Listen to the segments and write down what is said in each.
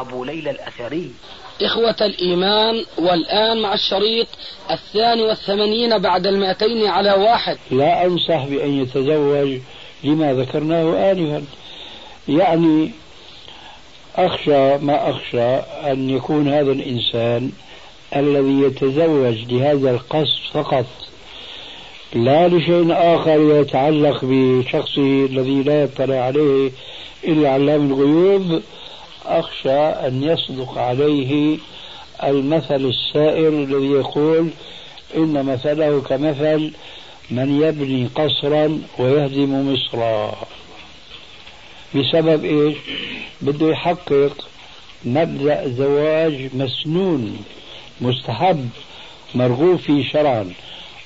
أبو ليلى الأثري. إخوة الإيمان والآن مع الشريط الثاني والثمانين بعد المائتين على واحد. لا أنصح بأن يتزوج لما ذكرناه آنفا. يعني أخشى ما أخشى أن يكون هذا الإنسان الذي يتزوج لهذا القصد فقط. لا لشيء آخر يتعلق بشخصه الذي لا يطلع عليه إلا علام الغيوب. أخشى أن يصدق عليه المثل السائر الذي يقول إن مثله كمثل من يبني قصرا ويهدم مصرا بسبب إيش؟ بده يحقق مبدأ زواج مسنون مستحب مرغوب فيه شرعا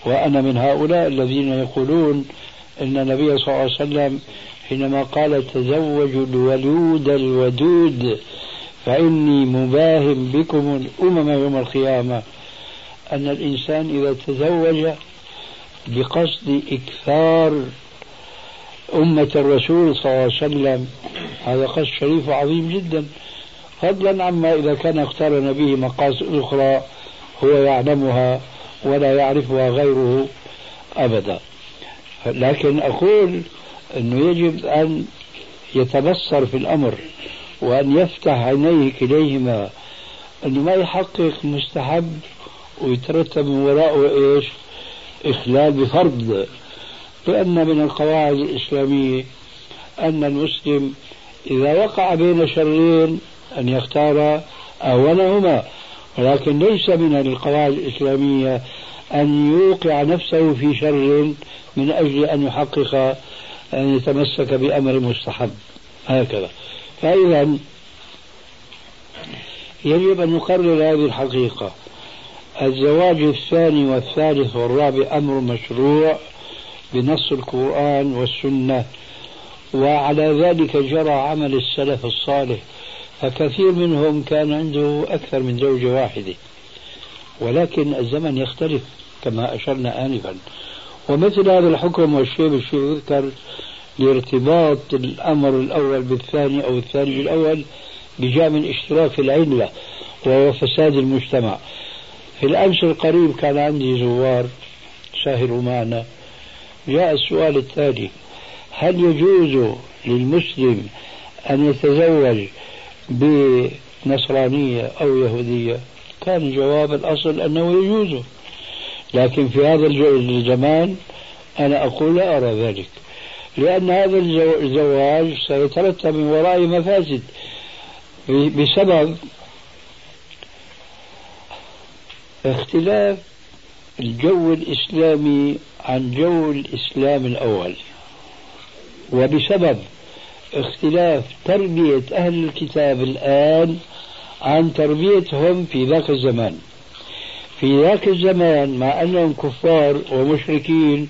وأنا من هؤلاء الذين يقولون إن النبي صلى الله عليه وسلم حينما قال تزوجوا الولود الودود فإني مباهم بكم الأمم يوم القيامة. أن الإنسان إذا تزوج بقصد إكثار أمة الرسول صلى الله عليه وسلم هذا قصد شريف وعظيم جدا. فضلا عما إذا كان اقترن به مقاصد أخرى هو يعلمها ولا يعرفها غيره أبدا. لكن أقول أنه يجب أن يتبصر في الأمر وأن يفتح عينيه كليهما أنه ما يحقق مستحب ويترتب من وراءه إيش؟ إخلال بفرض. لأن من القواعد الإسلامية أن المسلم إذا وقع بين شرين أن يختار أولهما ولكن ليس من القواعد الإسلامية أن يوقع نفسه في شر من أجل أن يحقق أن يتمسك بأمر مستحب. هكذا. فإذا يجب أن نقرر هذه الحقيقة. الزواج الثاني والثالث والرابع أمر مشروع بنص القرآن والسنة وعلى ذلك جرى عمل السلف الصالح فكثير منهم كان عنده أكثر من زوجة واحدة ولكن الزمن يختلف كما أشرنا آنفا. ومثل هذا الحكم والشيء بالشيء يذكر لارتباط الأمر الأول بالثاني أو الثاني بالأول بجاء من اشتراك العلة وهو فساد المجتمع. في الأمس القريب كان عندي زوار ساهروا معنا. جاء السؤال التالي هل يجوز للمسلم أن يتزوج بنصرانية أو يهودية؟ كان جواب الأصل أنه يجوز. لكن في هذا الزمان أنا أقول لا أرى ذلك. لأن هذا الزواج سيترتب من ورائه مفاسد. بسبب اختلاف الجو الإسلامي عن جو الإسلام الأول. وبسبب اختلاف تربية أهل الكتاب الآن عن تربيتهم في ذاك الزمان. في ذاك الزمان مع أنهم كفار ومشركين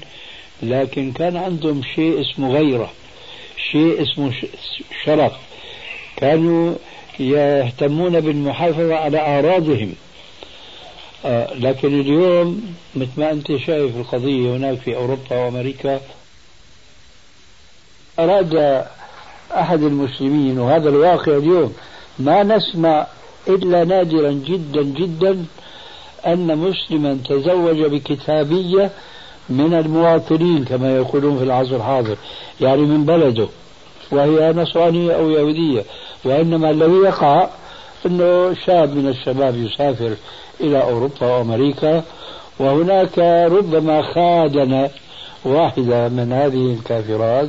لكن كان عندهم شيء اسمه غيرة شيء اسمه شرف. كانوا يهتمون بالمحافظة على أعراضهم آه لكن اليوم مثل ما أنت شايف القضية هناك في أوروبا وأمريكا أراد أحد المسلمين وهذا الواقع اليوم ما نسمع إلا نادرا جدا جدا أن مسلما تزوج بكتابية من المواطنين كما يقولون في العصر الحاضر يعني من بلده وهي نصرانية أو يهودية. وإنما الذي يقع أنه شاب من الشباب يسافر إلى أوروبا وأمريكا وهناك ربما خادن واحدة من هذه الكافرات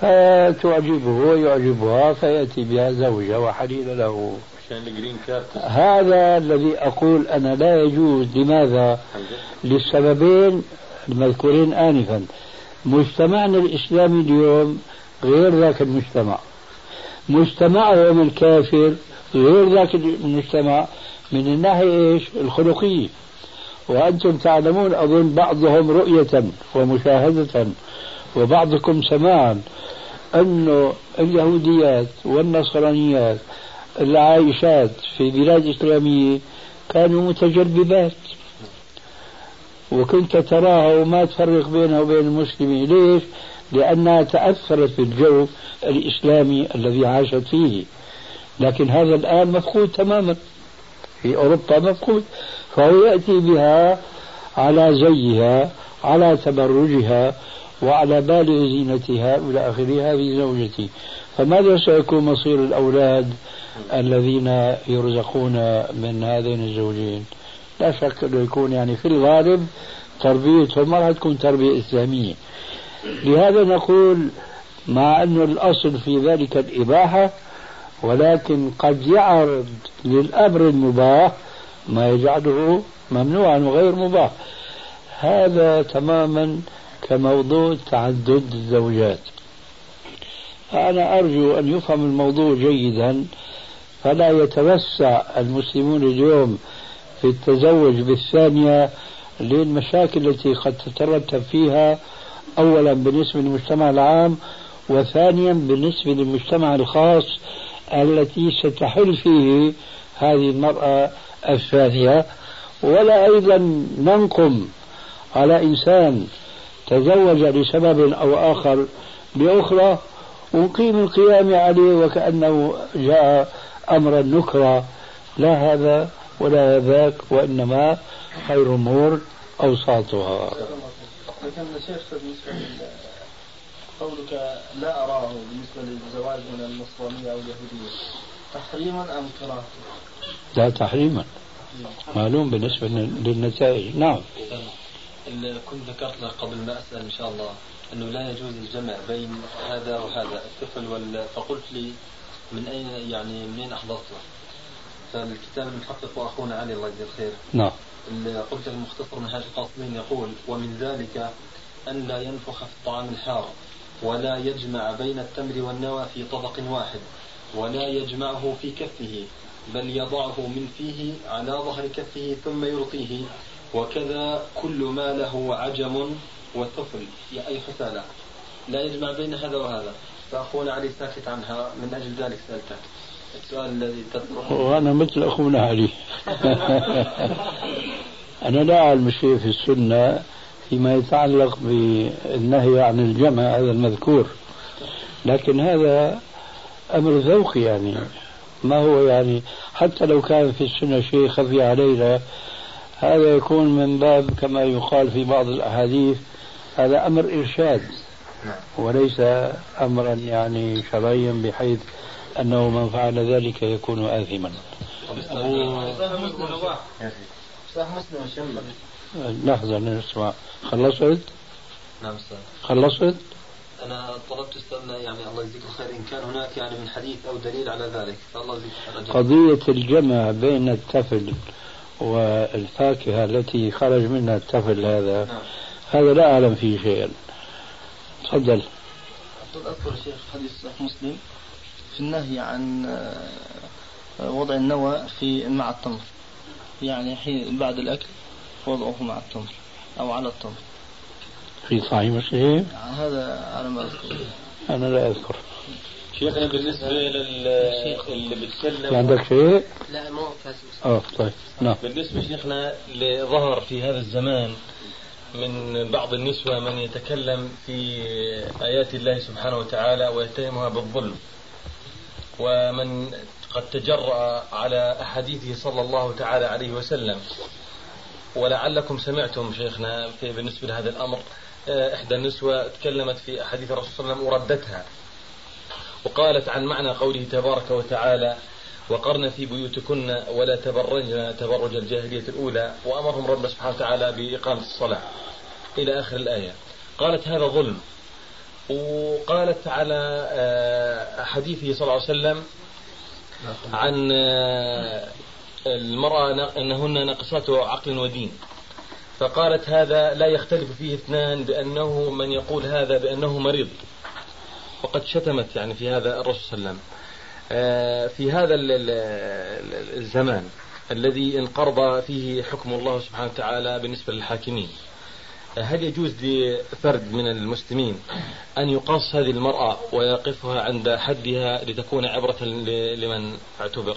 فتعجبه ويعجبها فيأتي بها زوجة وحليل له. هذا الذي أقول أنا لا يجوز. لماذا؟ للسببين المذكورين آنفا. مجتمعنا الإسلامي اليوم غير ذاك المجتمع. مجتمعهم الكافر غير ذاك المجتمع من الناحية إيش؟ الخلقية. وأنتم تعلمون أظن بعضهم رؤية ومشاهدة وبعضكم سماعا أنه اليهوديات والنصرانيات العايشات في بلاد إسلامية كانوا متجربات. وكنت تراها وما تفرق بينها وبين المسلمين. ليش؟ لأنها تأثرت بالجو الإسلامي الذي عاشت فيه. لكن هذا الآن مفقود تماما. في أوروبا مفقود. فهو يأتي بها على زيها على تبرجها وعلى بالغ زينتها إلى آخره. هذه زوجتي. فماذا سيكون مصير الأولاد؟ الذين يرزقون من هذين الزوجين. لا شك أنه يكون يعني في الغالب تربيتهم ما راح تكون تربية إسلامية. لهذا نقول مع أن الأصل في ذلك الإباحة ولكن قد يعرض للأمر المباح ما يجعله ممنوعا وغير مباح. هذا تماما كموضوع تعدد الزوجات. فأنا أرجو أن يفهم الموضوع جيدا. فلا يتوسع المسلمون اليوم في التزوج بالثانية للمشاكل التي قد تترتب فيها أولا بالنسبة للمجتمع العام وثانيا بالنسبة للمجتمع الخاص التي ستحل فيه هذه المرأة الثانية. ولا أيضا ننقم على إنسان تزوج لسبب أو آخر بأخرى ونقيم القيام عليه وكأنه جاء أمرا نكرا لا هذا ولا ذاك وإنما خير الأمور أوساطها. لكن شيخ بالنسبة قولك لا أراه بالنسبة للزواج من النصرانية أو اليهودية تحريما أم كراهة؟ لا تحريما. معلوم بالنسبة للنتائج نعم. كنت ذكرت لك قبل ما أسأل إن شاء الله أنه لا يجوز الجمع بين هذا وهذا الطفل وال... فقلت لي من أين يعني منين أحضرته؟ فالكتاب المحقق أخونا علي الله يجزيه الخير. نعم. قلت المختصر من هذا القاصمين يقول ومن ذلك أن لا ينفخ في الطعام الحار ولا يجمع بين التمر والنوى في طبق واحد ولا يجمعه في كفه بل يضعه من فيه على ظهر كفه ثم يلقيه وكذا كل ما له عجم وطفل أي حثالة لا يجمع بين هذا وهذا. فأخونا علي ساكت عنها من أجل ذلك سألتك السؤال الذي تطرحه. وأنا مثل أخونا علي. أنا لا أعلم شيء في السنة فيما يتعلق بالنهي عن الجمع هذا المذكور. لكن هذا أمر ذوقي يعني. ما هو يعني؟ حتى لو كان في السنة شيء خفي علينا هذا يكون من باب كما يقال في بعض الأحاديث هذا أمر إرشاد. وليس أمرا يعني شرعيا بحيث أنه من فعل ذلك يكون آثما. لحظة نسمع. خلصت؟ نعم أستاذ. خلصت؟ أنا طلبت استاذنا يعني الله يجزيك الخير. إن كان هناك يعني من حديث أو دليل على ذلك فالله يجزيك قضية الجمع بين التفل والفاكهة التي خرج منها التفل هذا نعم. هذا لا أعلم فيه شيئا. تفضل. أذكر شيخ حديث مسلم. في النهي عن آه، وضع النوى في مع التمر. يعني حين بعد الأكل وضعه مع التمر أو على التمر. في صحيح مسلم؟ هذا على ما أذكر. أنا لا أذكر. شيخنا بالنسبة لل اللي بيتكلم في عندك شيء؟ لا مو آه طيب. نعم. بالنسبة شيخنا لظهر في هذا الزمان من بعض النسوة من يتكلم في آيات الله سبحانه وتعالى ويتهمها بالظلم. ومن قد تجرأ على أحاديثه صلى الله تعالى عليه وسلم. ولعلكم سمعتم شيخنا في بالنسبة لهذا الأمر آه، إحدى النسوة تكلمت في أحاديث الرسول صلى الله عليه وسلم وردتها. وقالت عن معنى قوله تبارك وتعالى وقرن في بيوتكن ولا تبرجن تبرج الجاهلية الأولى وأمرهم رب سبحانه وتعالى بإقامة الصلاة. إلى آخر الآية. قالت هذا ظلم. وقالت على آه، حديثه صلى الله عليه وسلم عن آه، المرأة أنهن ناقصات عقل ودين. فقالت هذا لا يختلف فيه اثنان بأنه من يقول هذا بأنه مريض. وقد شتمت يعني في هذا الرسول صلى الله عليه وسلم. في هذا الزمان الذي انقرض فيه حكم الله سبحانه وتعالى بالنسبة للحاكمين. هل يجوز لفرد من المسلمين أن يقاص هذه المرأة ويقفها عند حدها لتكون عبرة لمن اعتبر؟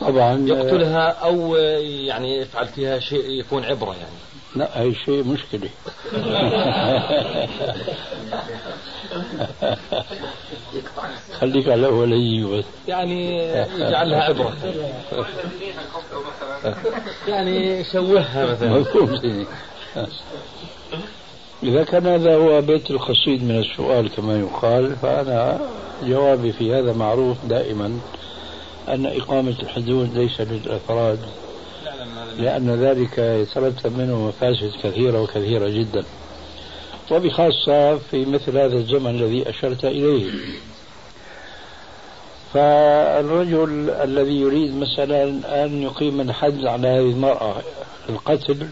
طبعا يقتلها أو يعني يفعل فيها شيء يكون عبرة يعني. لا هي شيء مشكلة. خليك على أولي بس. يعني يجعلها عبرة. يعني شوهها مثلا. مفهوم. إذا كان هذا هو بيت القصيد من السؤال كما يقال فأنا جوابي في هذا معروف دائما أن إقامة الحدود ليس للأفراد لأن ذلك يترتب منه مفاسد كثيرة وكثيرة جدا. وبخاصة في مثل هذا الزمن الذي أشرت إليه. فالرجل الذي يريد مثلا أن يقيم الحد على هذه المرأة القتل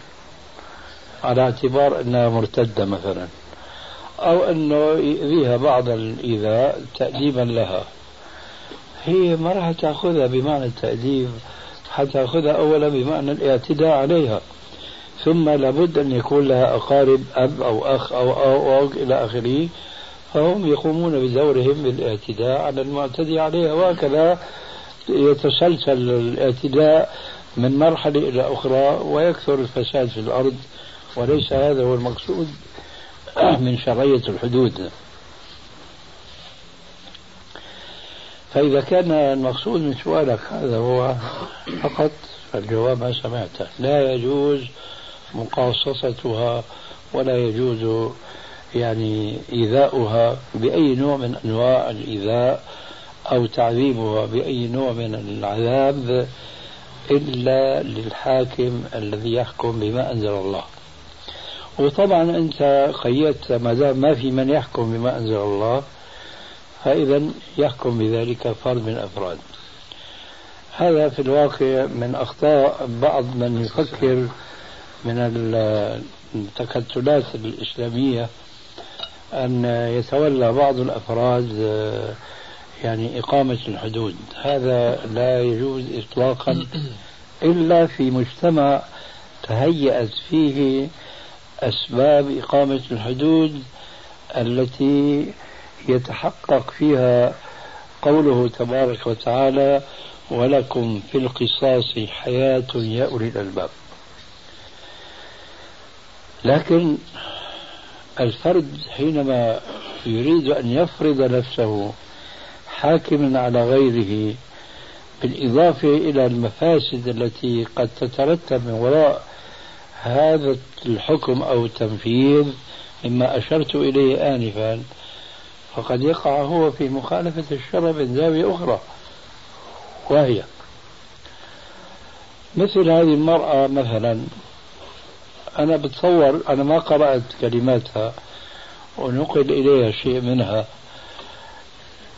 على اعتبار أنها مرتدة مثلا أو أنه يؤذيها بعض الإيذاء تأديبا لها. هي ما راح تأخذها بمعنى التأديب حتأخذها أولا بمعنى الاعتداء عليها. ثم لابد أن يكون لها أقارب أب أو أخ أو أو, أو, أو إلى آخره. فهم يقومون بدورهم بالاعتداء على المعتدي عليها. وهكذا يتسلسل الاعتداء من مرحلة إلى أخرى ويكثر الفساد في الأرض. وليس هذا هو المقصود من شرعية الحدود. فإذا كان المقصود من سؤالك هذا هو فقط فالجواب ما سمعته. لا يجوز مقاصصتها ولا يجوز يعني إيذاؤها بأي نوع من أنواع الإيذاء أو تعذيبها بأي نوع من العذاب إلا للحاكم الذي يحكم بما أنزل الله. وطبعا أنت قيدت ما دام ما في من يحكم بما أنزل الله فإذا يحكم بذلك فرد من الأفراد هذا في الواقع من أخطاء بعض من يفكر من التكتلات الإسلامية أن يتولى بعض الأفراد يعني إقامة الحدود. هذا لا يجوز إطلاقا إلا في مجتمع تهيأت فيه أسباب إقامة الحدود التي يتحقق فيها قوله تبارك وتعالى ولكم في القصاص حياة يا أولي الألباب. لكن الفرد حينما يريد أن يفرض نفسه حاكما على غيره بالإضافة إلى المفاسد التي قد تترتب من وراء هذا الحكم أو التنفيذ مما أشرت إليه آنفا فقد يقع هو في مخالفة الشرع من زاوية أخرى وهي مثل هذه المرأة مثلا أنا بتصور أنا ما قرأت كلماتها ونقل إليها شيء منها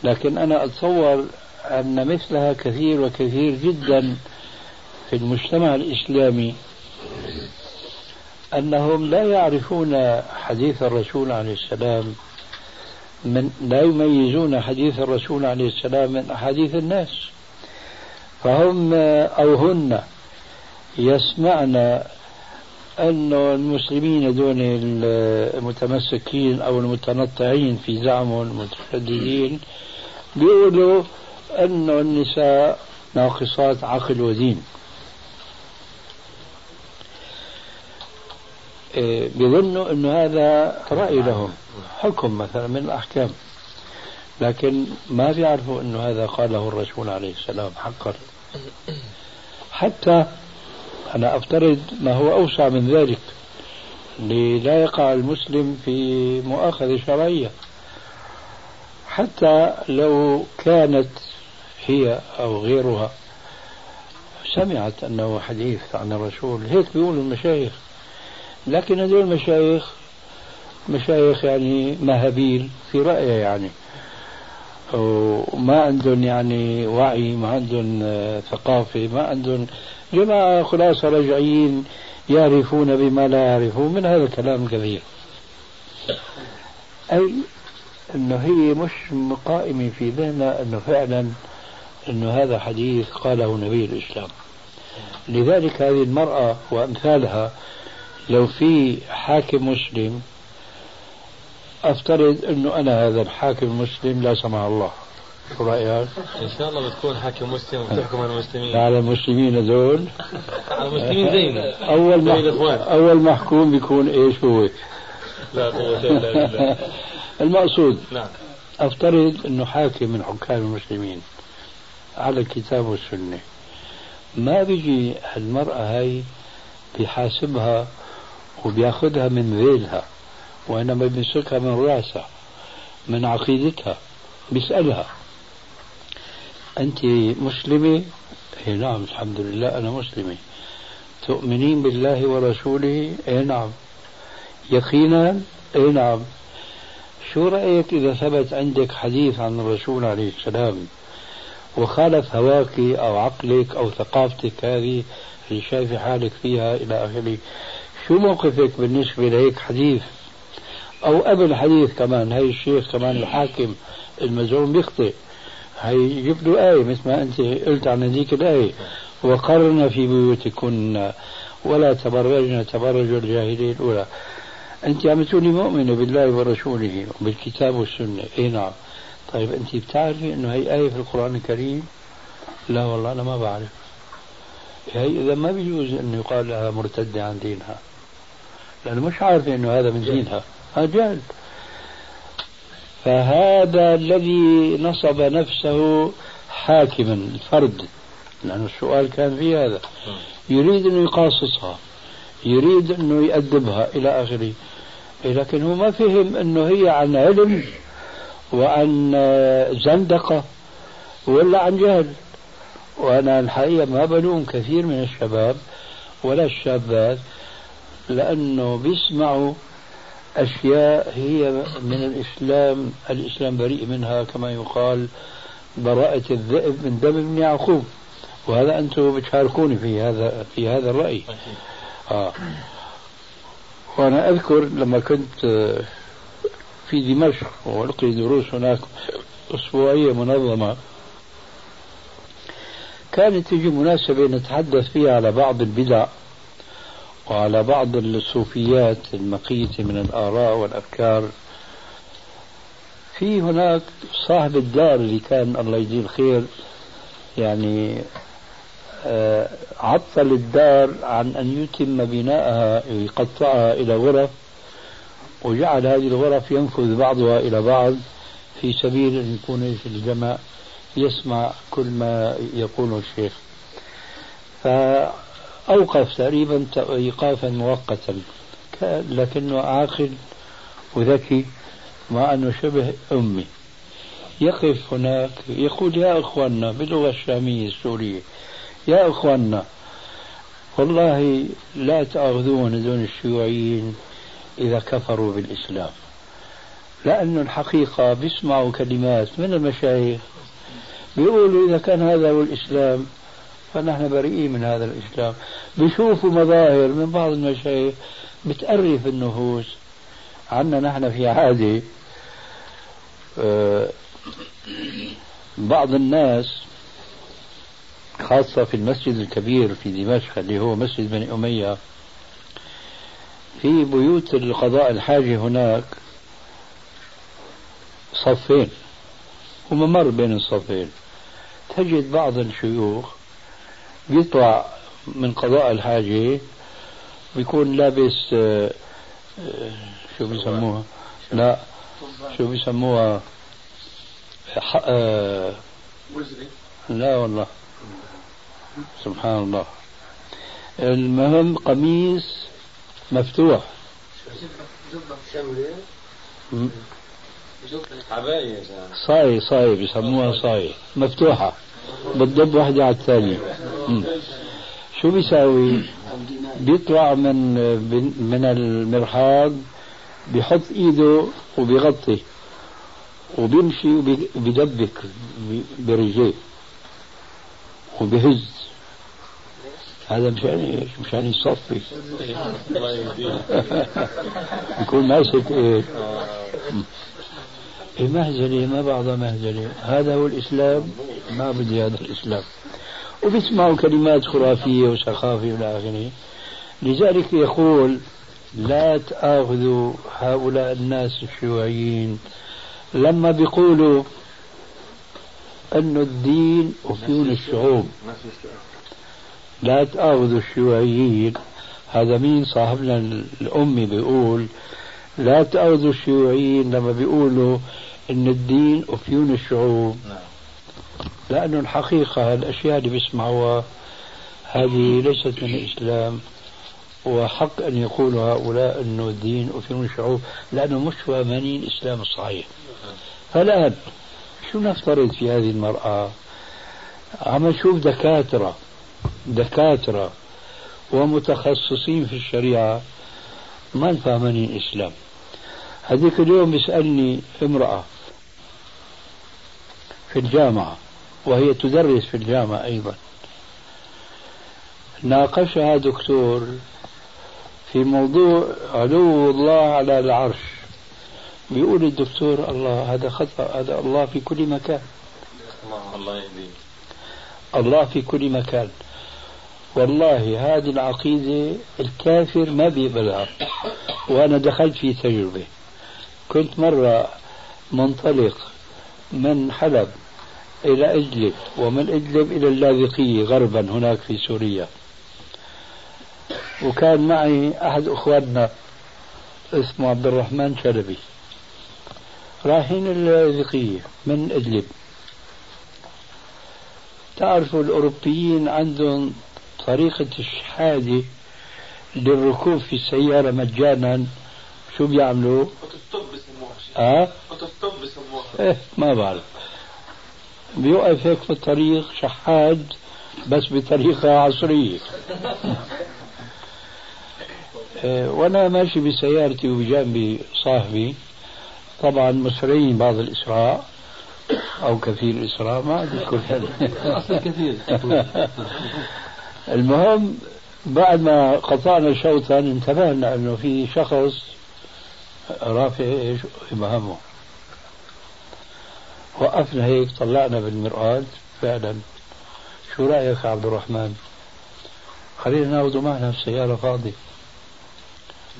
لكن أنا أتصور أن مثلها كثير وكثير جدا في المجتمع الإسلامي أنهم لا يعرفون حديث الرسول عليه السلام من لا يميزون حديث الرسول عليه السلام من أحاديث الناس. فهم أو هن يسمعن أن المسلمين دون المتمسكين أو المتنطعين في زعمهم المتشددين بيقولوا أن النساء ناقصات عقل ودين. بيظنوا أن هذا رأي لهم حكم مثلا من الأحكام. لكن ما بيعرفوا أنه هذا قاله الرسول عليه السلام حقا. حتى أنا أفترض ما هو أوسع من ذلك لا يقع المسلم في مؤاخذة شرعية. حتى لو كانت هي أو غيرها سمعت أنه حديث عن الرسول هيك بيقولوا المشايخ. لكن هذول المشايخ مشايخ يعني مهابيل في رأيه يعني. وما عندهم يعني وعي ما عندهم ثقافة ما عندهم جماعة خلاصة رجعيين يعرفون بما لا يعرفون. من هذا الكلام كثير أي أنه هي مش قائمة في ذهنها أنه فعلا أن هذا حديث قاله نبي الإسلام. لذلك هذه المرأة وأمثالها لو في حاكم مسلم أفترض أنه أنا هذا الحاكم المسلم لا سمح الله. شو رأيك؟ إن شاء الله بتكون حاكم مسلم وتحكم على المسلمين. على المسلمين هذول؟ على المسلمين زينا. أول زي أول محكوم بيكون إيش هو؟ لا قوة إلا بالله المقصود. نعم. أفترض أنه حاكم من حكام المسلمين على الكتاب والسنة. ما بيجي المرأة هاي بيحاسبها وبياخذها من ذيلها وإنما بيمسكها من رأسها من عقيدتها بيسألها أنت مسلمة؟ إيه نعم الحمد لله أنا مسلمة تؤمنين بالله ورسوله؟ إيه نعم يقينا؟ إيه نعم شو رأيك إذا ثبت عندك حديث عن الرسول عليه السلام وخالف هواك أو عقلك أو ثقافتك هذه اللي شايفة حالك فيها إلى آخره شو موقفك بالنسبة لهيك حديث؟ أو قبل حديث كمان هاي الشيخ كمان الحاكم المزعوم بيخطئ. هي له آية مثل ما أنت قلت عن هذيك الآية. وقرن في بيوتكن ولا تبرجن تبرج الجاهلية الأولى. أنت عم تقولي مؤمنة بالله ورسوله وبالكتاب والسنة. إي نعم. طيب أنت بتعرفي أنه هي آية في القرآن الكريم؟ لا والله أنا ما بعرف. هي إذا ما بيجوز أن يقال لها مرتدة عن دينها. لأنه مش عارفة أنه هذا من دينها هذا جهل فهذا الذي نصب نفسه حاكما الفرد. لأن السؤال كان في هذا. يريد أنه يقاصصها. يريد أنه يأدبها إلى آخره. لكن هو ما فهم أنه هي عن علم وعن زندقة ولا عن جهل. وأنا الحقيقة ما بلوم كثير من الشباب ولا الشابات. لأنه بيسمعوا أشياء هي من الإسلام الإسلام بريء منها كما يقال براءة الذئب من دم ابن يعقوب. وهذا أنتم بتشاركوني في هذا في هذا الرأي. آه. وأنا أذكر لما كنت في دمشق وألقي دروس هناك أسبوعية منظمة. كانت تجي مناسبة نتحدث فيها على بعض البدع. وعلى بعض الصوفيات المقيتة من الآراء والأفكار في هناك صاحب الدار اللي كان الله يجزيه الخير يعني آه، عطل الدار عن أن يتم بناءها يقطعها إلى غرف وجعل هذه الغرف ينفذ بعضها إلى بعض في سبيل أن يكون الجمع يسمع كل ما يقوله الشيخ. فأوقف تقريبا إيقافا مؤقتا. لكنه عاقل وذكي مع أنه شبه أمي. يقف هناك يقول يا إخواننا باللغة الشامية السورية يا إخواننا والله لا تأخذون دون الشيوعيين إذا كفروا بالإسلام. لأن الحقيقة بيسمعوا كلمات من المشايخ بيقولوا إذا كان هذا هو الإسلام فنحن بريئين من هذا الإسلام. بيشوفوا مظاهر من بعض المشايخ بتأرف النفوس عنا نحن في عادة بعض الناس خاصة في المسجد الكبير في دمشق اللي هو مسجد بني أمية في بيوت القضاء الحاجة هناك صفين وممر بين الصفين. تجد بعض الشيوخ بيطلع من قضاء الحاجة بيكون لابس آه، آه، شو بيسموها؟ لا شو بيسموها؟ آه، لا والله. سبحان الله. المهم قميص مفتوح. صاي صاي بيسموها صاي. مفتوحة. بتدب واحدة على الثانية. شو بيساوي؟ بيطلع من من المرحاض بيحط إيده وبيغطي وبيمشي وبيدبك برجليه وبهز هذا مشان إيش؟ مشان يصفي. يكون ماسك إيش؟ إيه مهزلة ما بعضها مهزلة هذا هو الإسلام. ما بدي هذا الإسلام. وبيسمعوا كلمات خرافية وسخافة إلى آخره. لذلك يقول لا تأخذوا هؤلاء الناس الشيوعيين. لما بيقولوا أن الدين أفيون الشعوب. لا تأخذوا الشيوعيين. هذا مين صاحبنا الأمي بيقول لا تأخذوا الشيوعيين لما بيقولوا أن الدين أفيون الشعوب. نعم. لأنه الحقيقة الأشياء اللي بيسمعوها هذه ليست من الإسلام وحق أن يقولوا هؤلاء أنه الدين أفيون الشعوب لأنه مش فاهمين الإسلام الصحيح فالآن شو نفترض في هذه المرأة؟ عم نشوف دكاترة دكاترة ومتخصصين في الشريعة ما فاهمين الإسلام. هذيك اليوم بيسألني امرأة في الجامعة وهي تدرس في الجامعة أيضا. ناقشها دكتور في موضوع علو الله على العرش. بيقول الدكتور الله هذا خطأ هذا الله في كل مكان. الله يهديه الله في كل مكان. والله هذه العقيدة الكافر ما بيقبلها. وأنا دخلت في تجربة. كنت مرة منطلق من حلب. إلى إدلب ومن إدلب إلى اللاذقية غربا هناك في سوريا. وكان معي أحد أخواننا اسمه عبد الرحمن شلبي. رايحين اللاذقية من إدلب تعرفوا الأوروبيين عندهم طريقة الشحادة للركوب في السيارة مجانا؟ شو بيعملوا؟ بسموها. آه؟ بسموها. إيه ما بعرف. بيوقف هيك في الطريق شحاد بس بطريقة عصرية. إيه، وأنا ماشي بسيارتي وبجانبي صاحبي. طبعا مسرعين بعض الاسراع أو كثير الاسراع ما اذكر أصلا كثير. المهم بعد ما قطعنا شوطا انتبهنا إنه في شخص رافع إيش إبهامه. وقفنا هيك طلعنا بالمرآة فعلا. شو رأيك يا عبد الرحمن؟ خلينا ناخذه معنا في السيارة فاضي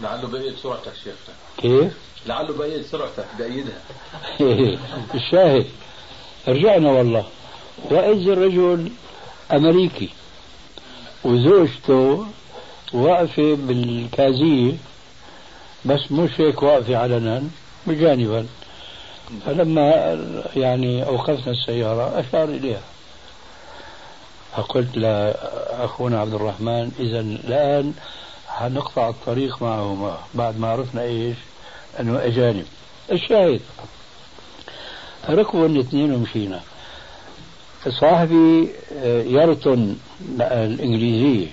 لعله بقيت سرعتك شيخ. كيف؟ لعله بقيت سرعتك بأيدها الشاهد. رجعنا والله. وإذ الرجل أمريكي وزوجته واقفة بالكازية بس مش هيك واقفة علنا بجانبا. فلما يعني أوقفنا السيارة أشار إليها. فقلت لأخونا عبد الرحمن إذا الآن حنقطع الطريق معهما. بعد ما عرفنا إيش؟ أنه أجانب. الشاهد. ركبوا الاثنين ومشينا. صاحبي آه، يرطن الإنجليزية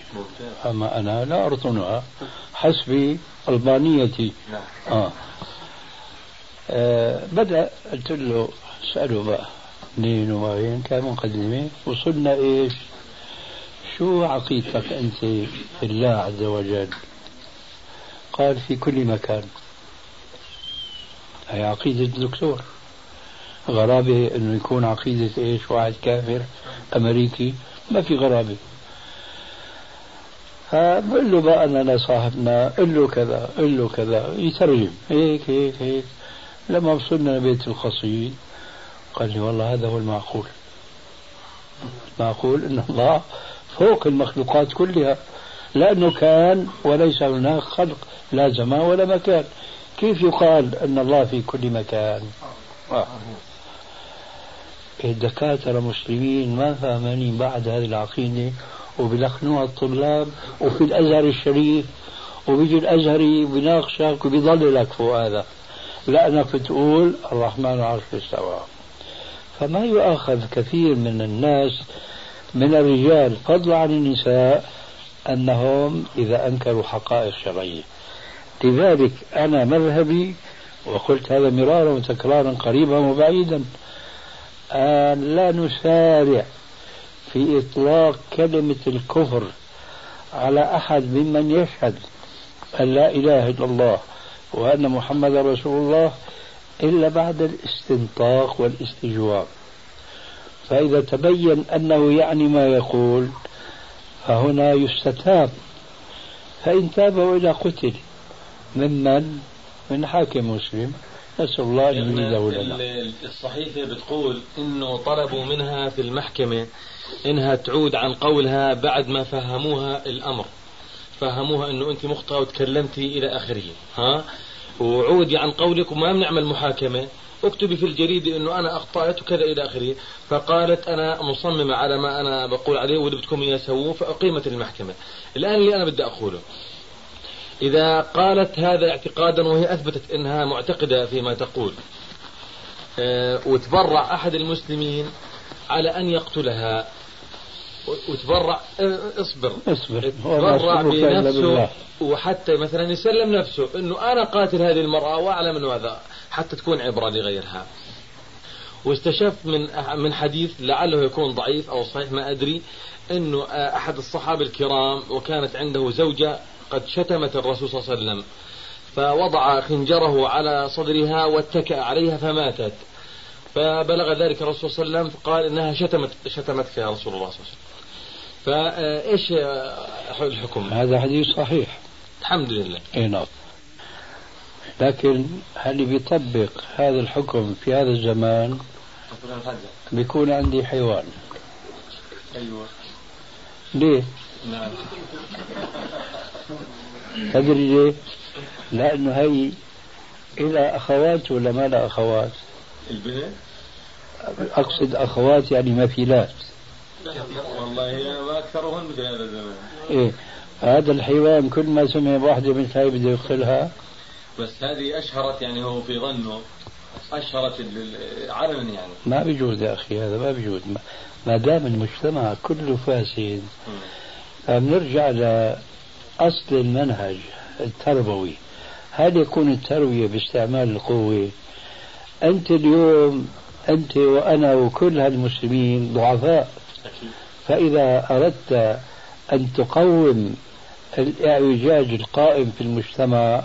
أما أنا لا أرطنها حسب ألبانيتي. نعم. آه. آه بدأ قلت له اسأله بقى منين وين كان مقدمة وصلنا إيش؟ شو عقيدتك أنت في الله عز وجل؟ قال في كل مكان. هي عقيدة الدكتور. غرابة إنه يكون عقيدة إيش؟ واحد كافر أمريكي. ما في غرابة. فبقول له بقى أنا صاحبنا قل له كذا قل له كذا. يترجم. هيك هيك هيك. لما وصلنا لبيت القصيد. قال لي والله هذا هو المعقول. المعقول إن الله فوق المخلوقات كلها. لأنه كان وليس هناك خلق لا زمان ولا مكان. كيف يقال إن الله في كل مكان؟ آه. الدكاترة مسلمين ما فاهمين بعد هذه العقيدة. وبلخنوها الطلاب وفي الأزهر الشريف وبيجي الأزهري بيناقشك وبيضللك فوق هذا. لأنك بتقول الرحمن عرش استوى فما يؤاخذ كثير من الناس من الرجال فضلا عن النساء أنهم إذا أنكروا حقائق شرعية. لذلك أنا مذهبي وقلت هذا مرارا وتكرارا قريبا وبعيدا أن لا نسارع في إطلاق كلمة الكفر على أحد ممن يشهد أن لا إله إلا الله وأن محمد رسول الله إلا بعد الاستنطاق والاستجواب. فإذا تبين أنه يعني ما يقول فهنا يستتاب. فإن تاب وإلى قتل ممن من؟ حاكم مسلم. نسأل الله أن يزيده لنا. الصحيفة بتقول إنه طلبوا منها في المحكمة إنها تعود عن قولها بعد ما فهموها الأمر. فهموها إنه أنت مخطئة وتكلمتي إلى آخره ها؟ وعودي عن قولك وما بنعمل محاكمة. اكتبي في الجريدة أنه أنا أخطأت وكذا إلى آخره. فقالت أنا مصممة على ما أنا بقول عليه واللي بدكم إياه سووه فأقيمت المحكمة. الآن اللي أنا بدي أقوله إذا قالت هذا اعتقادا وهي أثبتت إنها معتقدة فيما تقول أه وتبرع أحد المسلمين على أن يقتلها وتبرع اصبر. اصبر. تبرع بنفسه وحتى مثلا يسلم نفسه إنه أنا قاتل هذه المرأة وأعلم إنه هذا حتى تكون عبرة لغيرها. واستشف من من حديث لعله يكون ضعيف أو صحيح ما أدري إنه أحد الصحابة الكرام وكانت عنده زوجة قد شتمت الرسول صلى الله عليه وسلم. فوضع خنجره على صدرها واتكأ عليها فماتت. فبلغ ذلك الرسول صلى الله عليه وسلم فقال إنها شتمت شتمتك يا رسول الله صلى الله عليه وسلم. فايش الحكم؟ هذا حديث صحيح الحمد لله إي نعم لكن هل بيطبق هذا الحكم في هذا الزمان بيكون عندي حيوان أيوه ليه؟ نعم تدري ليه؟ لأنه هي إلى أخوات ولا ما لها أخوات؟ البنت؟ أقصد أخوات يعني مثيلات والله في هذا الزمان إيه. هذا الحيوان كل ما سمع بواحدة مثل هاي بده يقتلها. بس هذه أشهرت يعني هو في ظنه أشهرت علنا يعني. ما بيجوز يا أخي هذا ما بيجوز ما دام المجتمع كله فاسد. فبنرجع لأصل المنهج التربوي. هل يكون التربية باستعمال القوة؟ أنت اليوم أنت وأنا وكل هالمسلمين ضعفاء. فإذا أردت أن تقوم الإعوجاج القائم في المجتمع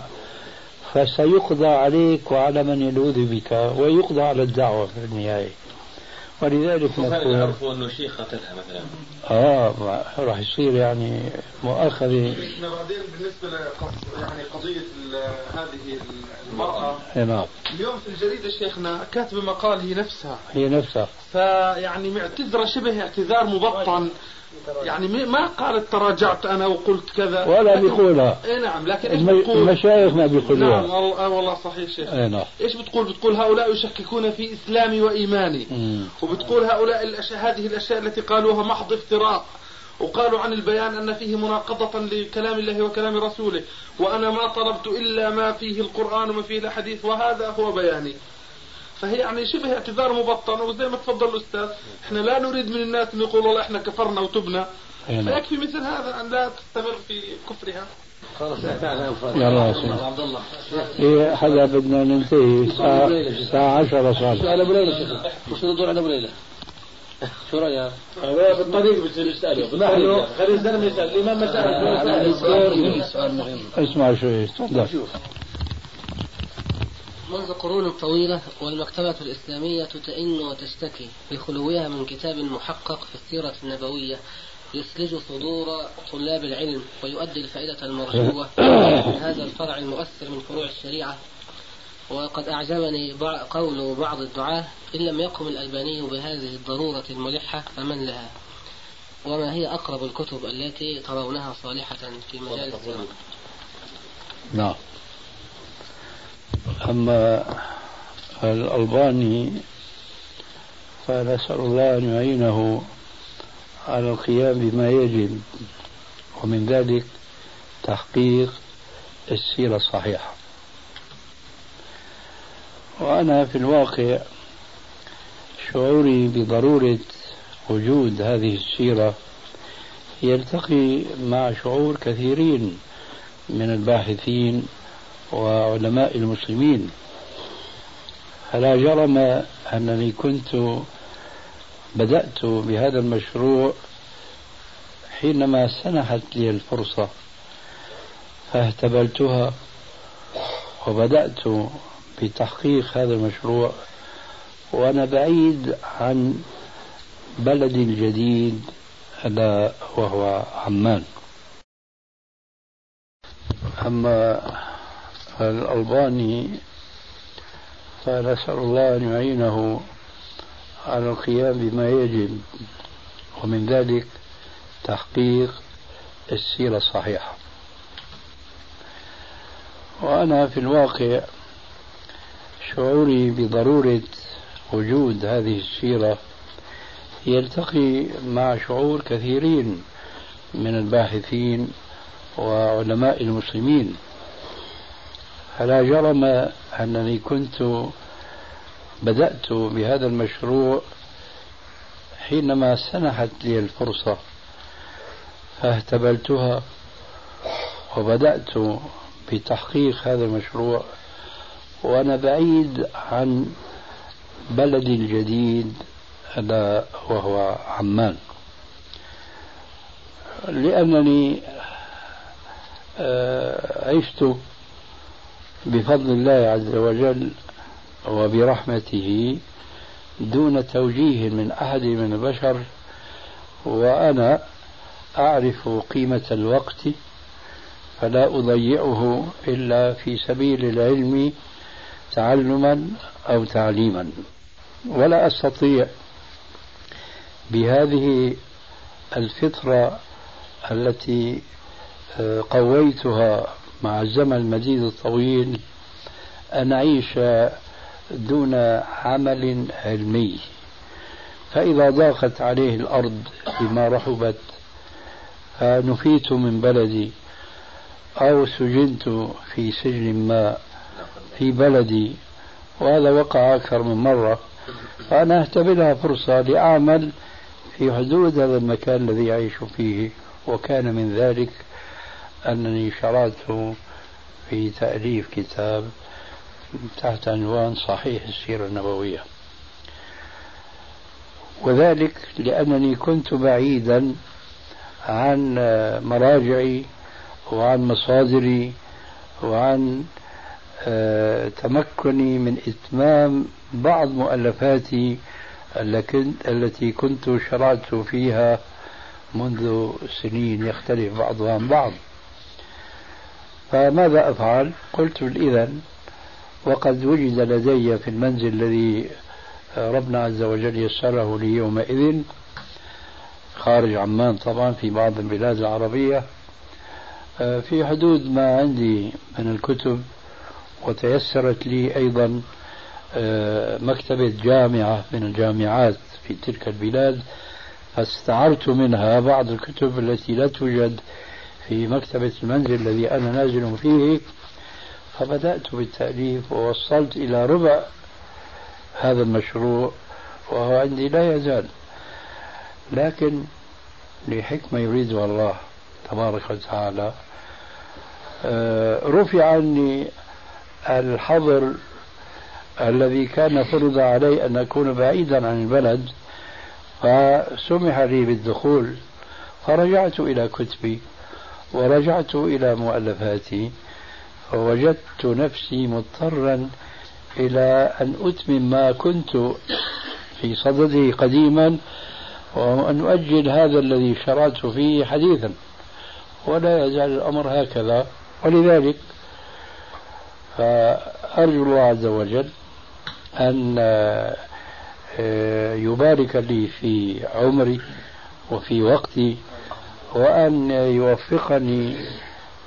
فسيقضى عليك وعلى من يلوذ بك ويقضى على الدعوة في النهاية. ولذلك نقول يعرفوا انه شيخ قتلها مثلا؟ آه راح يصير يعني مؤاخذة بعدين بالنسبة يعني قضية هذه المرأة. نعم. اليوم في الجريدة شيخنا كاتبة مقال هي نفسها. هي نفسها. فيعني معتذرة شبه اعتذار مبطن. يعني ما قالت تراجعت أنا وقلت كذا. ولا بيقولها اي نعم لكن إيش. بتقول؟ المشايخ ما بيقولوها. نعم آه والله صحيح شيخ. اي نعم. إيش بتقول؟ بتقول هؤلاء يشككون في إسلامي وإيماني. مم. وبتقول هؤلاء الأشياء هذه الأشياء التي قالوها محض افتراء وقالوا عن البيان أن فيه مناقضة لكلام الله وكلام رسوله. وأنا ما طلبت إلا ما فيه القرآن وما فيه الحديث وهذا هو بياني. فهي يعني شبه اعتذار مبطن وزي ما تفضل الأستاذ إحنا لا نريد من الناس أن يقولوا والله إحنا كفرنا وتبنا. فيكفي مثل هذا أن لا تستمر في كفرها. خلاص يلا عبد الله. إيه حدا بدنا ننتهي الساعة الساعة 10 صار. سؤال أبو ليلى شيخ. وش ندور على أبو ليلى؟ شو رأيك؟ بالطريق بتصير يسأله خلي الزلمة يسأل. الإمام ما سأل. اسمع شوي تفضل. منذ قرون طويلة والمكتبة الإسلامية تئن وتشتكي بخلوها من كتاب محقق في السيرة النبوية يسلج صدور طلاب العلم ويؤدي الفائدة المرجوة من هذا الفرع المؤثر من فروع الشريعة. وقد أعجبني قول بعض الدعاة إن لم يقم الألباني بهذه الضرورة الملحة فمن لها؟ وما هي أقرب الكتب التي ترونها صالحة في مجال السيرة؟ نعم. أما الألباني فنسأل الله أن يعينه على القيام بما يجب ومن ذلك تحقيق السيرة الصحيحة. وأنا في الواقع شعوري بضرورة وجود هذه السيرة يلتقي مع شعور كثيرين من الباحثين وعلماء المسلمين فلا جرم أنني كنت بدأت بهذا المشروع حينما سنحت لي الفرصة فاهتبلتها وبدأت بتحقيق هذا المشروع. وأنا بعيد عن بلدي الجديد ألا وهو عمان. أما الألباني فنسأل الله أن يعينه على القيام بما يجب ومن ذلك تحقيق السيرة الصحيحة. وأنا في الواقع شعوري بضرورة وجود هذه السيرة يلتقي مع شعور كثيرين من الباحثين وعلماء المسلمين. فلا جرم أنني كنت بدأت بهذا المشروع حينما سنحت لي الفرصة فاهتبلتها وبدأت بتحقيق هذا المشروع. وأنا بعيد عن بلدي الجديد ألا وهو عمان. لأنني آه، عشت بفضل الله عز وجل وبرحمته دون توجيه من أحد من البشر وأنا أعرف قيمة الوقت فلا أضيعه إلا في سبيل العلم تعلما أو تعليما. ولا أستطيع بهذه الفطرة التي آه، قويتها مع الزمن المديد الطويل أن أعيش دون عمل علمي. فإذا ضاقت عليه الأرض بما رحبت فنفيت من بلدي أو سجنت في سجن ما في بلدي. وهذا وقع أكثر من مرة فأنا أهتبلها فرصة لأعمل في حدود هذا المكان الذي أعيش فيه وكان من ذلك أنني شرعت في تأليف كتاب تحت عنوان صحيح السيرة النبوية. وذلك لأنني كنت بعيدا عن مراجعي وعن مصادري وعن آه، تمكني من إتمام بعض مؤلفاتي التي كنت شرعت فيها منذ سنين يختلف بعضها عن بعض. فماذا أفعل؟ قلت إذا وقد وجد لدي في المنزل الذي ربنا عز وجل يسره لي يومئذ خارج عمان طبعا في بعض البلاد العربية في حدود ما عندي من الكتب وتيسرت لي أيضا مكتبة جامعة من الجامعات في تلك البلاد فاستعرت منها بعض الكتب التي لا توجد في مكتبة المنزل الذي أنا نازل فيه فبدأت بالتأليف ووصلت إلى ربع هذا المشروع وهو عندي لا يزال. لكن لحكمة يريدها الله تبارك وتعالى آه، رفع عني الحظر الذي كان فرض علي أن أكون بعيدا عن البلد فسمح لي بالدخول فرجعت إلى كتبي. ورجعت إلى مؤلفاتي فوجدت نفسي مضطرا إلى أن أتمم ما كنت في صدده قديما وأن أؤجل هذا الذي شرعت فيه حديثا. ولا يزال الأمر هكذا. ولذلك فأرجو الله عز وجل أن آه، يبارك لي في عمري وفي وقتي وأن يوفقني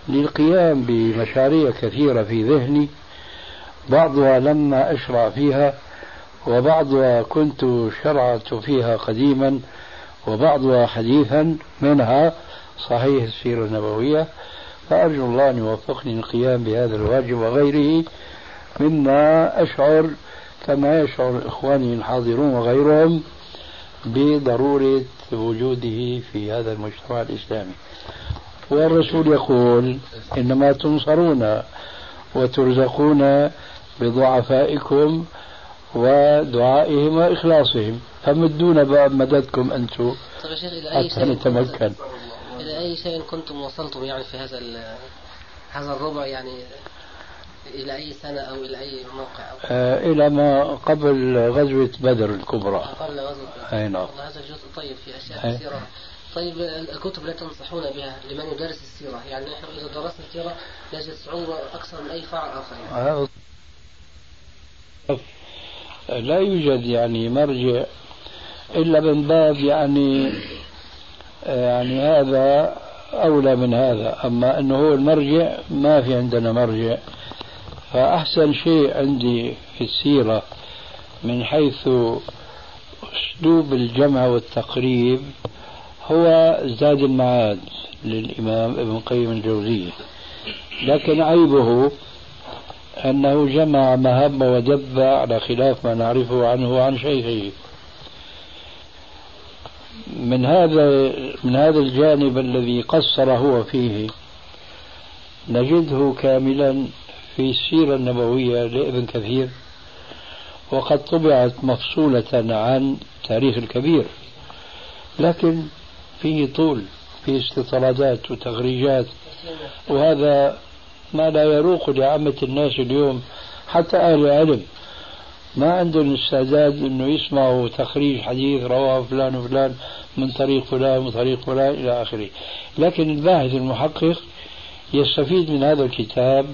للقيام بمشاريع كثيرة في ذهني. بعضها لما أشرع فيها وبعضها كنت شرعت فيها قديما وبعضها حديثا منها صحيح السيرة النبوية. فأرجو الله أن يوفقني للقيام بهذا الواجب وغيره مما أشعر كما يشعر إخواني الحاضرون وغيرهم بضرورة وجوده في هذا المجتمع الإسلامي. والرسول يقول إنما تنصرون وترزقون بضعفائكم ودعائهم وإخلاصهم. فمدونا باب مددكم أنتم؟ طيب حتى نتمكن. إلى أي شيء كنتم وصلتم يعني في هذا هذا الربع يعني إلى أي سنة أو إلى أي موقع أو آه إلى ما قبل غزوة بدر الكبرى. قبل غزوة أي نعم. هذا جزء طيب في أشياء أي. كثيرة. طيب الكتب التي تنصحون بها لمن يدرس السيرة. يعني نحن إذا درسنا السيرة نجد صعوبة أكثر من أي فرع آخر. يعني. لا يوجد يعني مرجع إلا من باب يعني يعني هذا أولى من هذا. أما أنه هو المرجع ما في عندنا مرجع. فأحسن شيء عندي في السيرة من حيث أسلوب الجمع والتقريب هو زاد المعاد للإمام ابن قيم الجوزية لكن عيبه أنه جمع ما هم ودب على خلاف ما نعرفه عنه وعن شيخه. من هذا من هذا الجانب الذي قصر هو فيه نجده كاملا في السيرة النبوية لابن كثير وقد طبعت مفصولة عن تاريخ الكبير لكن فيه طول فيه استطرادات وتغريجات وهذا ما لا يروق لعامة الناس اليوم حتى أهل العلم ما عندهم استعداد إنه يسمعوا تخريج حديث رواه فلان وفلان من طريق فلان ومن طريق فلان إلى آخره. لكن الباحث المحقق يستفيد من هذا الكتاب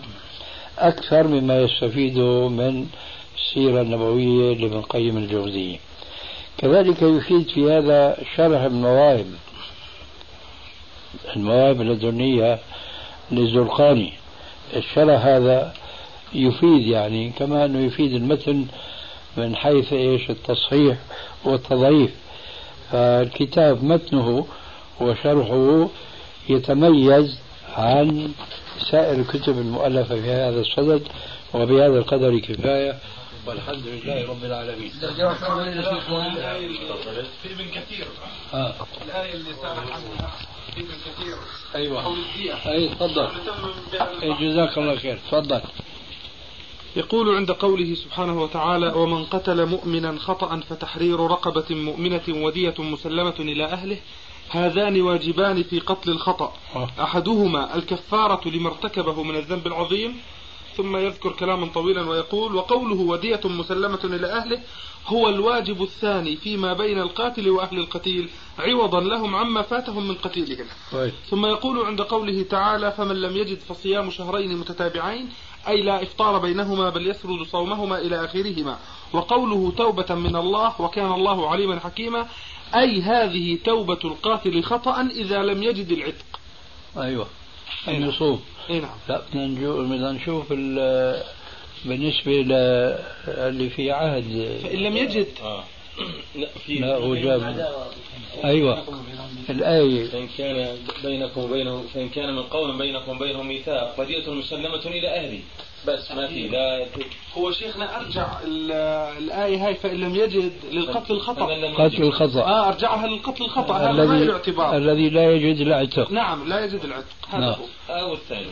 أكثر مما يستفيده من السيرة النبوية لابن قيم الجوزية. كذلك يفيد في هذا شرح المواهب المواهب اللدنية للزرقاني الشرح هذا يفيد يعني كما أنه يفيد المتن من حيث إيش؟ التصحيح والتضعيف. فالكتاب متنه وشرحه يتميز عن سائر الكتب المؤلفة في هذا الصدد وبهذا القدر كفاية. والحمد لله رب العالمين. في ابن كثير آه. الآية اللي سألك عنها في ابن كثير الدية أي تفضل جزاك الله خير. تفضل. يقول عند قوله سبحانه وتعالى ومن قتل مؤمنا خطأ فتحرير رقبة مؤمنة ودية مسلمة إلى أهله هذان واجبان في قتل الخطأ. آه. أحدهما الكفارة لما ارتكبه من الذنب العظيم ثم يذكر كلاما طويلا ويقول وقوله ودية مسلمة إلى أهله هو الواجب الثاني فيما بين القاتل وأهل القتيل عوضا لهم عما فاتهم من قتيلهم. طيب. ثم يقول عند قوله تعالى فمن لم يجد فصيام شهرين متتابعين أي لا إفطار بينهما بل يسرد صومهما إلى آخرهما. وقوله توبة من الله وكان الله عليما حكيما أي هذه توبة القاتل خطأ إذا لم يجد العتق. أيوة. أن يصوم إيه نعم. لا بدنا نشوف ال- بالنسبة للي في عهد فإن لم يجد. آه. لا في لا هو جاب أيوة. الآية. فإن كان بينكم وبينه فإن كان من قوم بينكم وبينهم ميثاق فدية مسلمة إلى أهله بس ما في لا. هو شيخنا أرجع ال- الآية هاي فإن لم يجد للقتل لم قتل يجد. الخطأ. آه أرجعها للقتل الخطأ هذا ما الذي له اعتبار. الذي لا يجد العتق. نعم لا يجد العتق. هذا نعم. هو. أو الثاني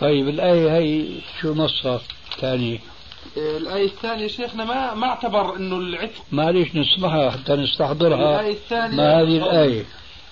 طيب الآية هي شو نصها؟ ثاني الآية الثانية شيخنا ما ما اعتبر إنه العتق. معليش نسمعها حتى نستحضرها. الآية الثانية ما هذه الآية؟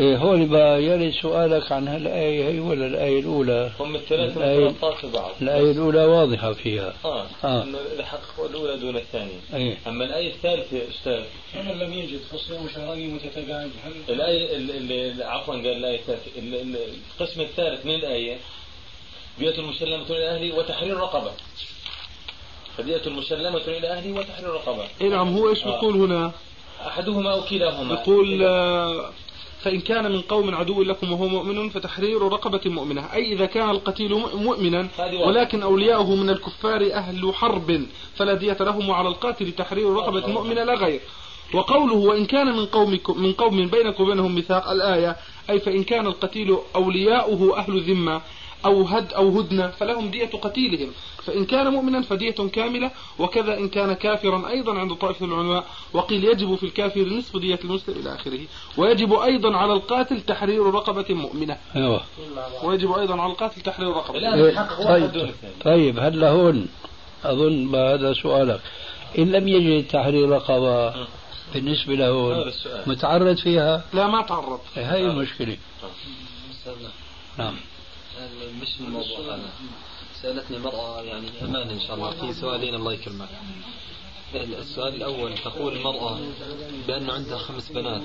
هون بقى يلي سؤالك عن هالآية هي ولا الآية الأولى؟ هم الثلاثة الآية بعض. الآية الأولى واضحة فيها. آه, آه. الحق الأولى دون الثانية أي أما الآية الثالثة يا أستاذ. فمن لم يجد فصيام شهرين متتابعين هل الآية ال- ال- عفوا قال الآية الثالثة. ال- ال- القسم الثالث من الآية دية المسلمة إلى أهلي وتحرير رقبة فدية المسلمة إلى أهلي وتحرير رقبة إيه نعم هو إيش آه. بيقول هنا؟ أحدهما أو كلاهما. يقول آه، فإن كان من قوم عدو لكم وهو مؤمن فتحرير رقبة مؤمنة. أي إذا كان القتيل مؤمنا. ولكن أولياؤه من الكفار أهل حرب فلا دية لهم وعلى القاتل تحرير رقبة مؤمنة لا غير. وقوله وإن كان من قومكم من قوم بينكم وبينهم ميثاق الآية أي فإن كان القتيل أولياؤه أهل ذمة أو هد أو هدنة فلهم دية قتيلهم. فإن كان مؤمنا فدية كاملة وكذا إن كان كافرا أيضا عند طائفة العلماء وقيل يجب في الكافر نصف دية المسلم إلى آخره. ويجب أيضا على القاتل تحرير رقبة مؤمنة. أيوة. ويجب أيضا على القاتل تحرير رقبة إيه، طيب الثاني طيب هلا هون أظن هذا سؤالك. إن لم يجد تحرير رقبة بالنسبة له متعرض فيها؟ لا ما تعرض. هاي المشكلة. نعم. مش الموضوع هذا. سألتني مرأة يعني أمان إن شاء الله. في سؤالين الله يكرمك السؤال الأول تقول المرأة بأنه عندها خمس بنات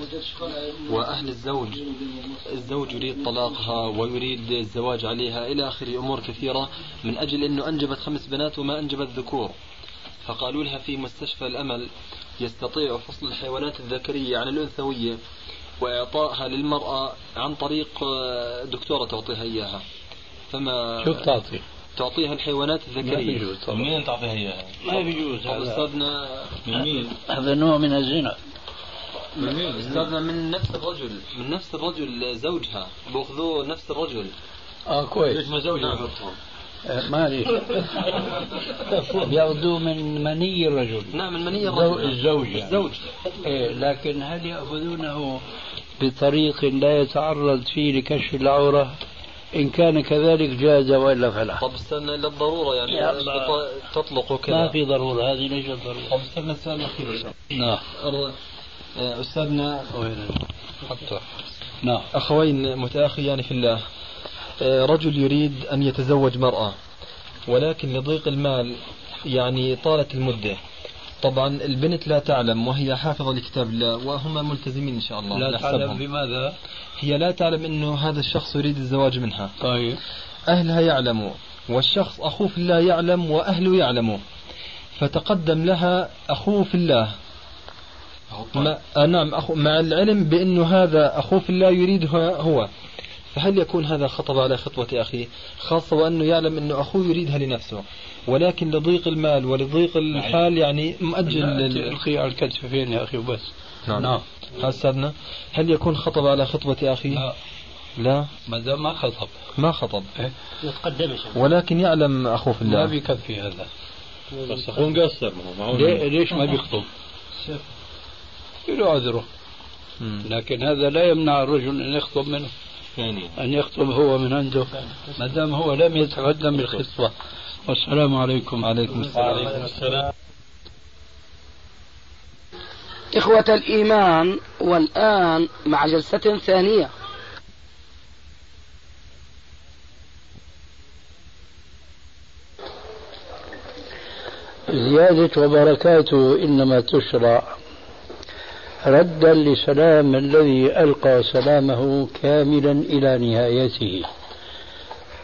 وأهل الزوج الزوج يريد طلاقها ويريد الزواج عليها إلى آخر أمور كثيرة من أجل أنه أنجبت خمس بنات وما أنجبت ذكور. فقالوا لها في مستشفى الأمل يستطيع فصل الحيوانات الذكرية عن الأنثوية وإعطائها للمرأة عن طريق دكتورة تعطيها إياها. فما شو بتعطي؟ تعطيها الحيوانات الذكرية. ما بيجوز طبعا. مين تعطيها اياها؟ ما بيجوز استاذنا من مين؟ هذا نوع من الزنا. من مين؟ أستاذنا من نفس الرجل من نفس الرجل زوجها بأخذوه نفس الرجل. آه كويس. ليش ما زوجها؟ نعم. آه معلش بياخذوه من مني الرجل. نعم من مني الرجل. الزوج يعني. الزوج. إيه لكن هل يأخذونه بطريق لا يتعرض فيه لكشف العورة؟ إن كان كذلك جاز وإلا فلا. طب استنى إلا الضرورة يعني تطلق وكذا. ما في ضرورة هذه ليست ضرورة طب استنى السؤال الأخير نعم. آه، أستاذنا. حتى. نعم. أخوين متأخيان في الله. آه، رجل يريد أن يتزوج مرأة ولكن لضيق المال يعني طالت المدة. طبعا البنت لا تعلم وهي حافظة لكتاب الله وهم ملتزمين إن شاء الله. لا تعلم بماذا؟ هي لا تعلم أنه هذا الشخص يريد الزواج منها. طيب. أهلها يعلموا والشخص أخوه في الله يعلم وأهله يعلموا فتقدم لها أخوه في الله. ما آه نعم أخو مع العلم بأنه هذا أخوه في الله يريد هو. فهل يكون هذا خطب على خطوة أخيه خاصة وأنه يعلم أنه أخوه يريدها لنفسه. ولكن لضيق المال ولضيق الحال يعني مؤجل على الكتفين يا أخي وبس. نعم. نعم. أستاذنا هل يكون خطب على خطبة أخيه؟ لا. لا. ما دام ما خطب. ما خطب. إيه؟ ولكن يعلم أخوه في الله. ما بيكفي هذا. بس أخوه مقصر. ليش ما بيخطب؟ له عذره. لكن هذا لا يمنع الرجل أن يخطب منه. أن يخطب هو من عنده. ما دام هو لم يتقدم بالخطبة. والسلام عليكم. عليكم السلام. إخوة الإيمان والآن مع جلسة ثانية. زيادة وبركاته إنما تشرع. ردا لسلام الذي ألقى سلامه كاملا إلى نهايته.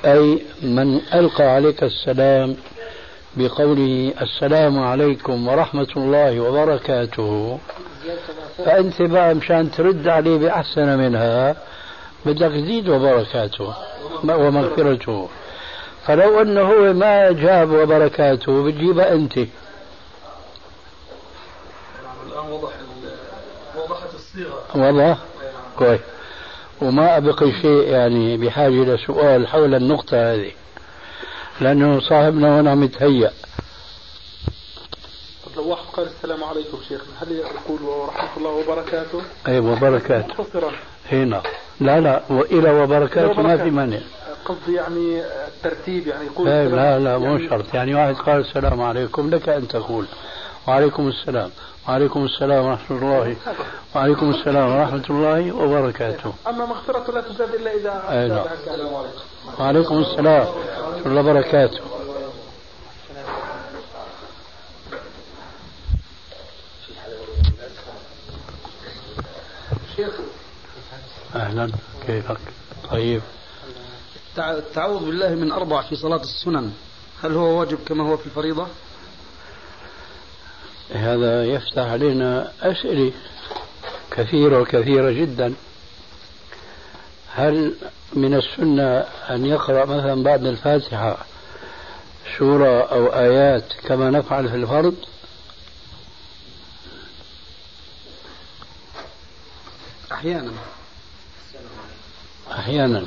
أي من ألقى عليك السلام بقوله السلام عليكم ورحمة الله وبركاته فأنت بقى مشان ترد عليه بأحسن منها بدك تزيد وبركاته ومغفرته. فلو هو ما جاب وبركاته بتجيبها أنت. الآن وضح وضح كويس. وما أبقي شيء يعني بحاجة لسؤال حول النقطة هذه. لأنه صاحبنا هنا متهيأ. لو واحد قال السلام عليكم شيخنا هل يقول ورحمة الله وبركاته؟ أي وبركاته. مختصرا. هنا. لا لا. وإلى وبركاته ما في مانع. قصدي يعني الترتيب يعني يقول لا لا, لا مو يعني شرط. يعني واحد قال السلام عليكم لك أن تقول. وعليكم السلام. وعليكم السلام ورحمة الله. وعليكم السلام ورحمة الله وبركاته. أما مغفرة لا تزاد إلا إذا أي نعم. وعليكم السلام ورحمة الله وبركاته. أهلا. كيفك؟ طيب. التعوذ بالله من أربع في صلاة السنن. هل هو واجب كما هو في الفريضة؟ هذا يفتح علينا أسئلة كثيرة وكثيرة جدا. هل من السنة أن يقرأ مثلا بعد الفاتحة سورة أو آيات كما نفعل في الفرض؟ أحيانا. أحيانا.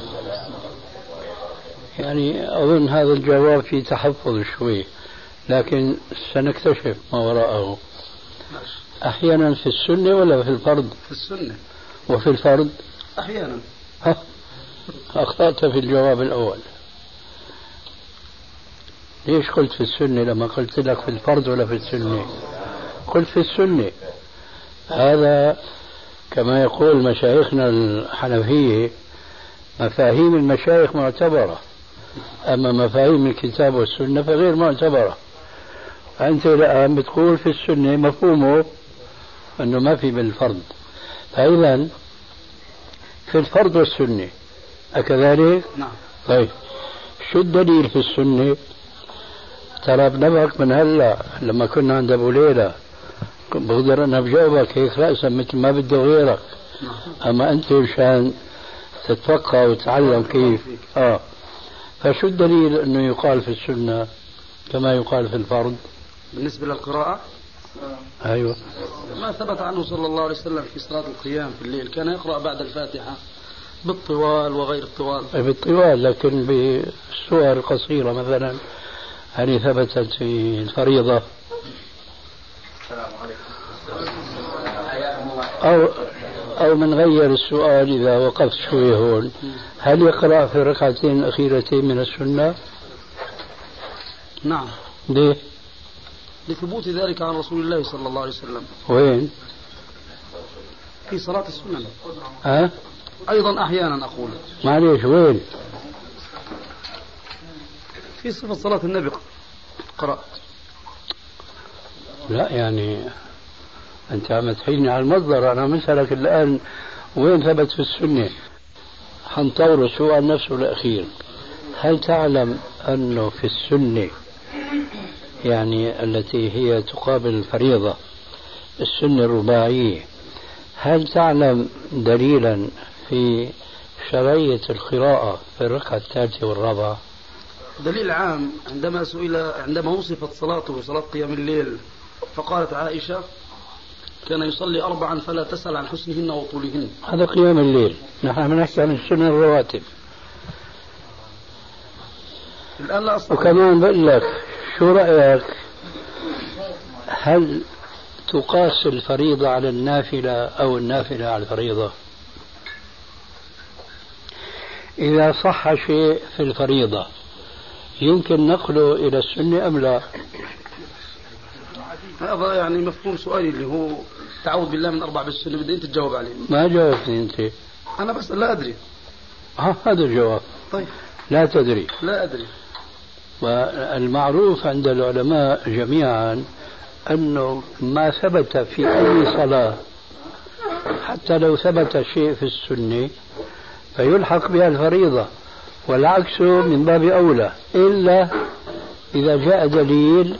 يعني أظن هذا الجواب في تحفظ شوي. لكن سنكتشف ما وراءه. أحيانا في السنة ولا في الفرض؟ في السنة. وفي الفرض؟ أحيانا. أخطأت في الجواب الأول. ليش قلت في السنة لما قلت لك في الفرض ولا في السنة؟ قلت في السنة. هذا كما يقول مشايخنا الحنفية مفاهيم المشايخ معتبرة. أما مفاهيم الكتاب والسنة فغير معتبرة. أنت الآن بتقول في السنة مفهومه أنه ما في بالفرض. فإذا في الفرض والسنة أكذلك؟ نعم. طيب شو الدليل في السنة؟ ترى بنبهك من هلا لما كنا عند أبو ليلى بقدر أنا بجاوبك هيك رأسا مثل ما بده غيرك. أما أنت مشان تتفقه وتتعلم كيف. آه. فشو الدليل أنه يقال في السنة كما يقال في الفرض؟ بالنسبة للقراءة؟ أيوة. ما ثبت عنه صلى الله عليه وسلم في صلاة القيام في الليل. كان يقرأ بعد الفاتحة بالطوال وغير الطوال. بالطوال لكن بالسور قصيرة مثلا. هل ثبتت في الفريضة. أو أو من غير السؤال إذا وقفت شوي هون. هل يقرأ في الركعتين الأخيرتين من السنة؟ نعم. ليه؟ لثبوت ذلك عن رسول الله صلى الله عليه وسلم. وين؟ في صلاة السنن. ها؟ أيضا أحيانا أقول. معليش وين؟ في صفة صلاة النبي. قرأت. لا يعني أنت عم تحيلني على المصدر أنا مسألك الآن وين ثبت في السنة. حنطور السؤال نفسه الأخير هل تعلم أنه في السنة يعني التي هي تقابل الفريضة السنة الرباعية. هل تعلم دليلا في شرعية القراءة في الركعة الثالثة والرابعة؟ دليل عام عندما سئل عندما وصفت صلاته صلاة قيام الليل فقالت عائشة كان يصلي أربعا فلا تسأل عن حسنهن وطولهن. هذا قيام الليل. نحن بنحكي عن السنن الرواتب. الآن لا أستطيع. وكمان بقول لك شو رأيك؟ هل تقاس الفريضة على النافلة أو النافلة على الفريضة؟ إذا صح شيء في الفريضة يمكن نقله إلى السنة أم لا؟ هذا يعني مفهوم سؤالي اللي هو تعوذ بالله من أربع بالسنة بدي أنت تجاوب عليه. ما جاوبتني أنت. أنا بس لا أدري. ها هذا الجواب. طيب. لا تدري. لا أدري. والمعروف عند العلماء جميعا أنه ما ثبت في أي صلاة حتى لو ثبت شيء في السنة فيلحق بها الفريضة والعكس من باب أولى إلا إذا جاء دليل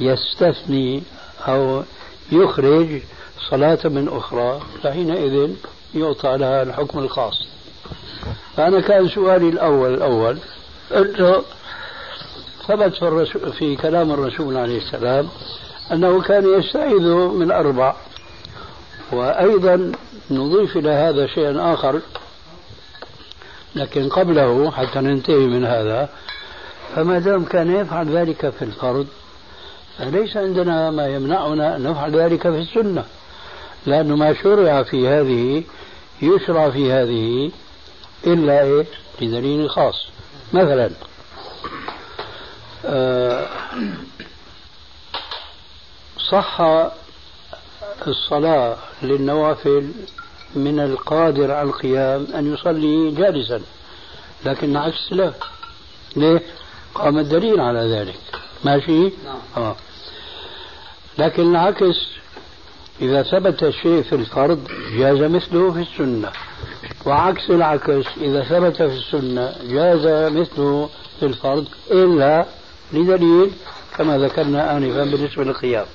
يستثني أو يخرج صلاة من أخرى فحينئذ يعطى لها الحكم الخاص. فأنا كان سؤالي الأول الأول أنه ثبت في, الرسول في كلام الرسول عليه السلام أنه كان يستعيذ من أربع وأيضا نضيف إلى هذا شيئا آخر لكن قبله حتى ننتهي من هذا فما دام كان يفعل ذلك في الفرض فليس عندنا ما يمنعنا أن نفعل ذلك في السنة لأنه ما شرع في هذه يشرع في هذه إلا إيه؟ لدليل خاص. مثلا صح الصلاة للنوافل من القادر على القيام أن يصلي جالسا لكن عكس لا ليه؟ قام الدليل على ذلك ماشي؟ نعم. آه. لكن العكس إذا ثبت شيء في الفرض جاز مثله في السنة وعكس العكس إذا ثبت في السنة جاز مثله في الفرض إلا لدليل كما ذكرنا آنفا بالنسبة للقيام.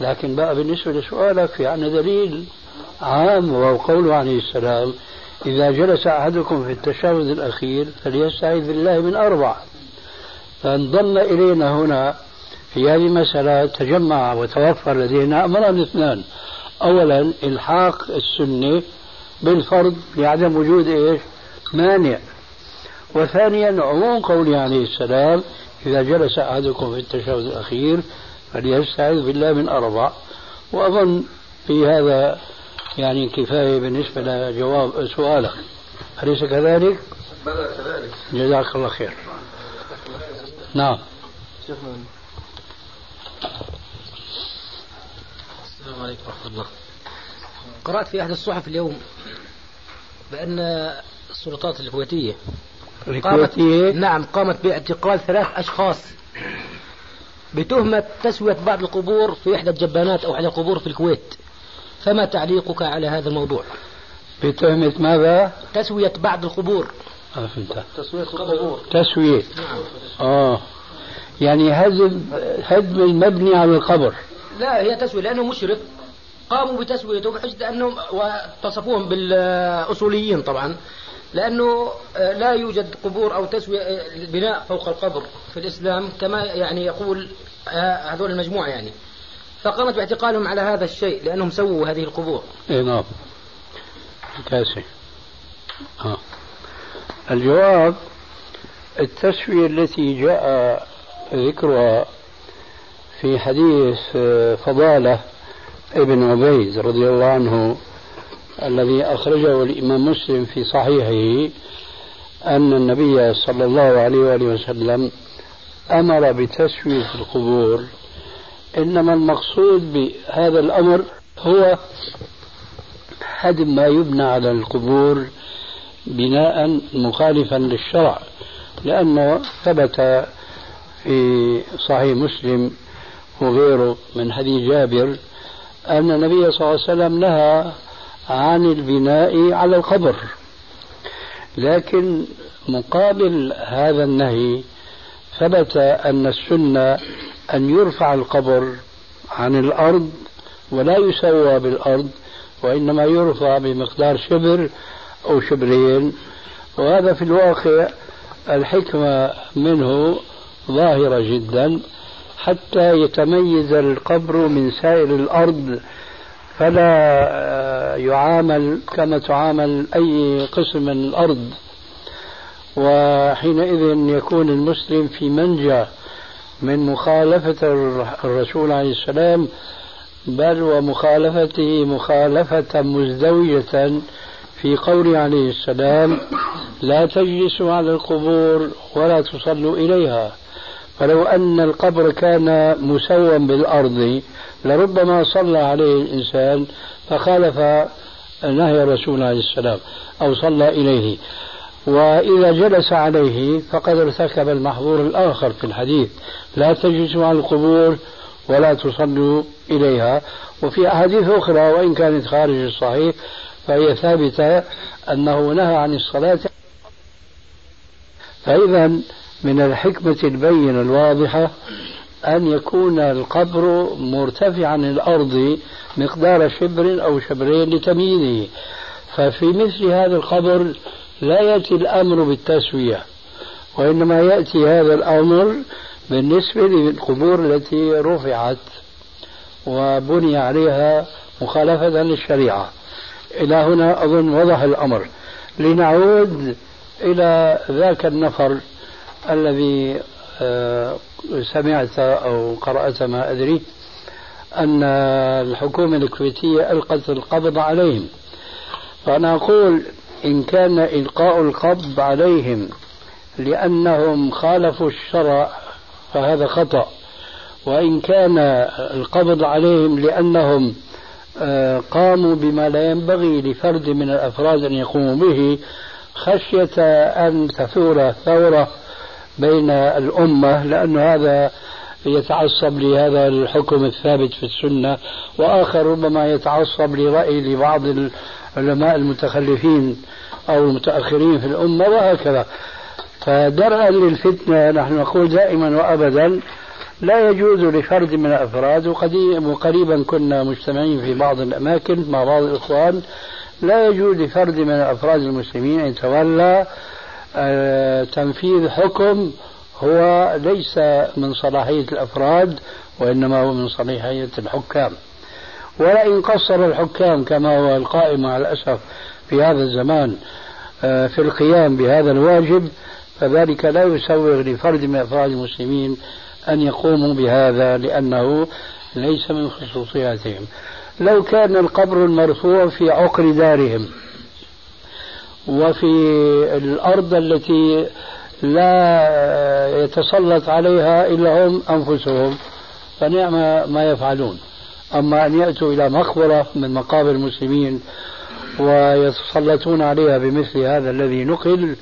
لكن بقى بالنسبة لسؤالك في عندنا دليل عام وهو قوله عليه السلام إذا جلس أحدكم في التشهد الأخير فليستعذ بالله من أربع. فانضم إلينا هنا في هذه المسألة تجمع وتوفر لدينا أمران اثنان. أولا إلحاق السنة بالفرض لعدم وجود إيش؟ مانع. وثانيا عموم قوله عليه السلام إذا جلس أحدكم في التشهد الأخير فليستعذ بالله من أربع وأظن في هذا يعني كفاية بالنسبة لجواب سؤالك. أليس كذلك؟ بلى كذلك؟ جزاك الله خير. نعم. السلام عليكم ورحمة الله. قرأت في أحد الصحف اليوم بأن السلطات الكويتية قامت نعم قامت باعتقال ثلاث أشخاص بتهمة تسوية بعض القبور في إحدى الجبانات أو إحدى القبور في الكويت. فما تعليقك على هذا الموضوع؟ بتهمة ماذا؟ تسوية بعض القبور. آه تسوية القبور. تسوية. نعم. آه. يعني هدم هدم المبني على القبر. لا هي تسوية لأنه مشرف قاموا بتسويته بحجة أنهم وتصفوهم بالأصوليين طبعا. لأنه لا يوجد قبور أو تسوية البناء فوق القبر في الإسلام كما يعني يقول هذول المجموعة يعني. فقامت باعتقالهم على هذا الشيء لأنهم سووا هذه القبور. اي نعم. كاسي آه. الجواب التسوية التي جاء ذكرها في حديث فضالة ابن عبيد رضي الله عنه الذي أخرجه الإمام مسلم في صحيحه أن النبي صلى الله عليه وآله وسلم أمر بتسوية القبور. إنما المقصود بهذا الأمر هو هدم ما يبنى على القبور بناء مخالفا للشرع لأنه ثبت في صحيح مسلم وغيره من حديث جابر أن النبي صلى الله عليه وسلم نهى عن البناء على القبر لكن مقابل هذا النهي ثبت أن السنة أن يرفع القبر عن الأرض ولا يسوى بالأرض وإنما يرفع بمقدار شبر أو شبرين. وهذا في الواقع الحكمة منه ظاهرة جدا حتى يتميز القبر من سائر الأرض فلا يعامل كما تعامل أي قسم من الأرض. وحينئذ يكون المسلم في منجى من مخالفة الرسول عليه السلام بل ومخالفته مخالفة مزدوجة في قوله عليه السلام لا تجلسوا على القبور ولا تصلوا إليها. فلو أن القبر كان مسوى بالأرض لربما صلى عليه الإنسان فخالف نهي الرسول عليه السلام أو صلى إليه. وإذا جلس عليه فقد ارتكب المحظور الآخر في الحديث. لا تجلسوا على القبور ولا تصلوا إليها. وفي أحاديث أخرى وإن كانت خارج الصحيح فهي ثابتة أنه نهى عن الصلاة. فإذا من الحكمة البينة الواضحة أن يكون القبر مرتفعا عن الأرض مقدار شبر أو شبرين لتمييزه. ففي مثل هذا القبر لا يأتي الأمر بالتسوية وإنما يأتي هذا الأمر بالنسبة للقبور التي رفعت وبني عليها مخالفة للشريعة. إلى هنا أظن وضح الأمر. لنعود إلى ذاك النفر. الذي آه، سمعت أو قرأت ما أدري أن الحكومة الكويتية ألقت القبض عليهم. فأنا أقول إن كان إلقاء القبض عليهم لأنهم خالفوا الشرع فهذا خطأ. وإن كان القبض عليهم لأنهم آه، قاموا بما لا ينبغي لفرد من الأفراد أن يقوموا به خشية أن تثور ثورة بين الأمة لأن هذا يتعصب لهذا الحكم الثابت في السنة وآخر ربما يتعصب لرأي لبعض العلماء المتخلفين أو المتأخرين في الأمة وهكذا. فدرءا للفتنة نحن نقول دائما وأبدا لا يجوز لفرد من الأفراد وقريبا كنا مجتمعين في بعض الأماكن مع بعض الإخوان لا يجوز لفرد من الأفراد المسلمين أن يتولى تنفيذ حكم هو ليس من صلاحية الأفراد وإنما هو من صلاحية الحكام. ولئن قصر الحكام كما هو القائم مع الأسف في هذا الزمان آه، في القيام بهذا الواجب فذلك لا يسوغ لفرد من أفراد المسلمين أن يقوموا بهذا لأنه ليس من خصوصياتهم. لو كان القبر المرفوع في عقر دارهم وفي الأرض التي لا يتسلط عليها إلا هم أنفسهم فنعم ما يفعلون. أما أن يأتوا إلى مقبرة من مقابر المسلمين ويتسلطون عليها بمثل هذا الذي نقل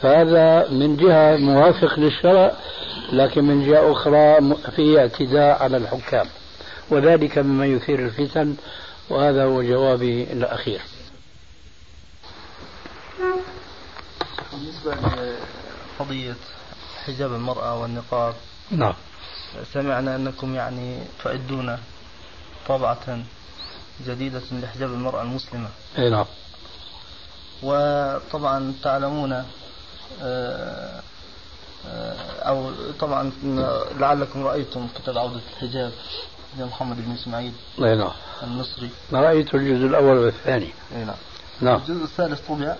فهذا من جهة موافق للشرع لكن من جهة أخرى فيه اعتداء على الحكام. وذلك مما يثير الفتن وهذا هو جوابي الأخير. بالنسبة لقضية حجاب المرأة والنقاب نعم. سمعنا أنكم يعني تعدون طبعة جديدة لحجاب المرأة المسلمة. أي نعم. وطبعا تعلمون آه، آه، أو طبعا لعلكم رأيتم كتاب عودة الحجاب لمحمد بن إسماعيل أي نعم. المصري. رأيت الجزء الأول والثاني. أي نعم. نعم. الجزء الثالث طبع.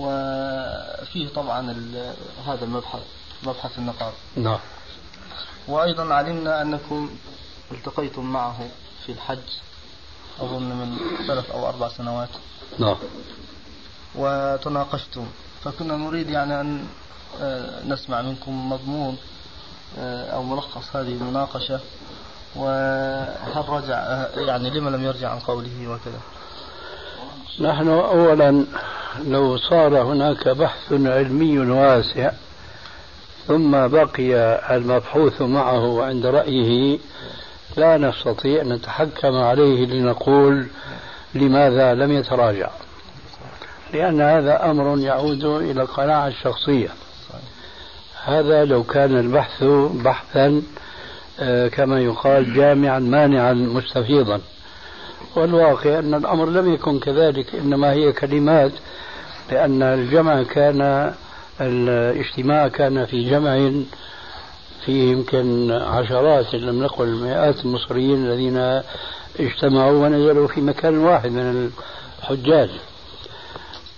وفيه طبعا هذا المبحث مبحث النقاب. نعم. وأيضا علمنا أنكم التقيتم معه في الحج أظن من ثلاث أو أربع سنوات. نعم. وتناقشتم. فكنا نريد يعني أن آه، نسمع منكم مضمون آه، أو ملخص هذه المناقشة. وهل رجع آه، يعني لما لم يرجع عن قوله وكذا؟ نحن أولا لو صار هناك بحث علمي واسع ثم بقي المبحوث معه عند رأيه لا نستطيع أن نتحكم عليه لنقول لماذا لم يتراجع. لأن هذا أمر يعود إلى القناعة الشخصية هذا لو كان البحث بحثا آه، كما يقال جامعا مانعا مستفيضا. والواقع أن الأمر لم يكن كذلك إنما هي كلمات لأن الجمع كان الاجتماع كان في جمع فيه يمكن عشرات إن لم نقل مئات المصريين الذين اجتمعوا ونزلوا في مكان واحد من الحجاج.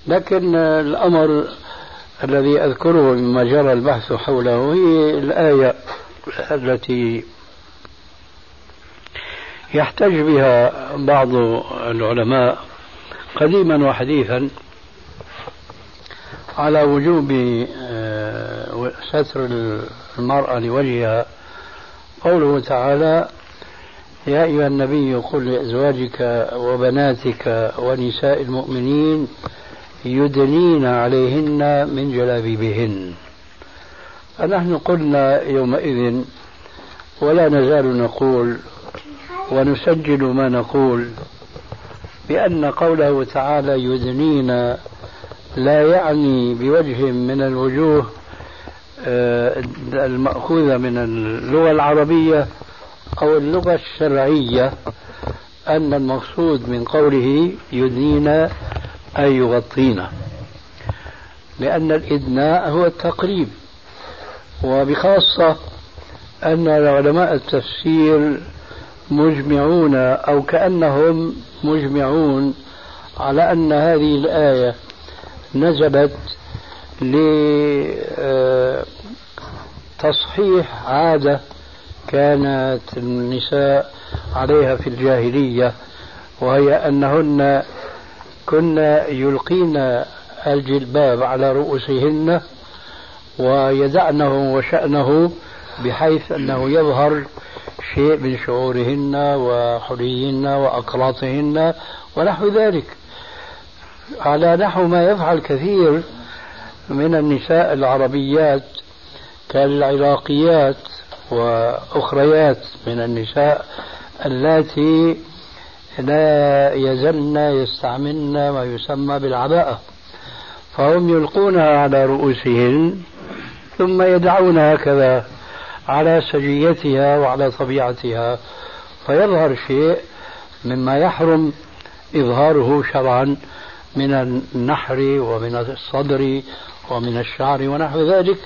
لكن الأمر الذي أذكره مما جرى البحث حوله هي الآية التي يحتج بها بعض العلماء قديما وحديثا على وجوب آه، ستر المرأة لوجهها. قوله تعالى يا أيها النبي قل لأزواجك وبناتك ونساء المؤمنين يدنين عليهن من جلابيبهن. فنحن قلنا يومئذ ولا نزال نقول ونسجل ما نقول بأن قوله تعالى يدنين لا يعني بوجه من الوجوه آه، المأخوذة من اللغة العربية أو اللغة الشرعية أن المقصود من قوله يدنين أي يغطين لأن الإدناء هو التقريب وبخاصة أن علماء التفسير مجمعون أو كأنهم مجمعون على أن هذه الآية نزلت لتصحيح عادة كانت النساء عليها في الجاهلية وهي أنهن كن يلقين الجلباب على رؤوسهن ويدعنه وشأنه بحيث أنه يظهر شيء من شعورهن وحليهن وأقراطهن ونحو ذلك. على نحو ما يفعل كثير من النساء العربيات كالعراقيات وأخريات من النساء اللاتي لا يزلن يستعملن ما يسمى بالعباءة. فهم يلقونها على رؤوسهن ثم يدعونها هكذا. على سجيتها وعلى طبيعتها فيظهر شيء مما يحرم إظهاره شرعا من النحر ومن الصدر ومن الشعر ونحو ذلك.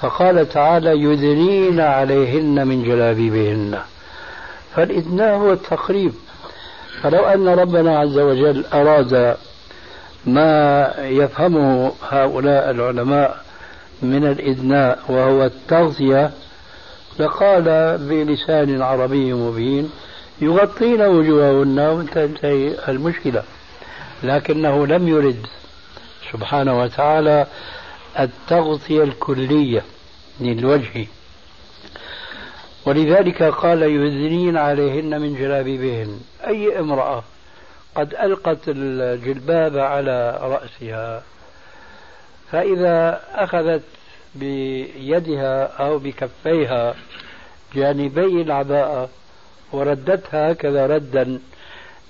فقال تعالى يدنين عليهن من جلابيبهن. فالإدناء هو التقريب. فلو أن ربنا عز وجل أراد ما يفهمه هؤلاء العلماء من الإدناء وهو التغذية لقال بلسان عربي مبين يغطين وجوههن وتنتهي المشكلة لكنه لم يرد. سبحانه وتعالى التغطية الكلية للوجه. ولذلك قال يذنين عليهن من جلابيبهن. أي امرأة قد ألقت الجلباب على رأسها فإذا أخذت بيدها أو بكفيها جانبي العباءة وردتها هكذا ردا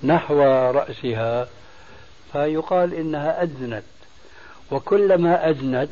نحو رأسها فيقال إنها أدنت وكلما أدنت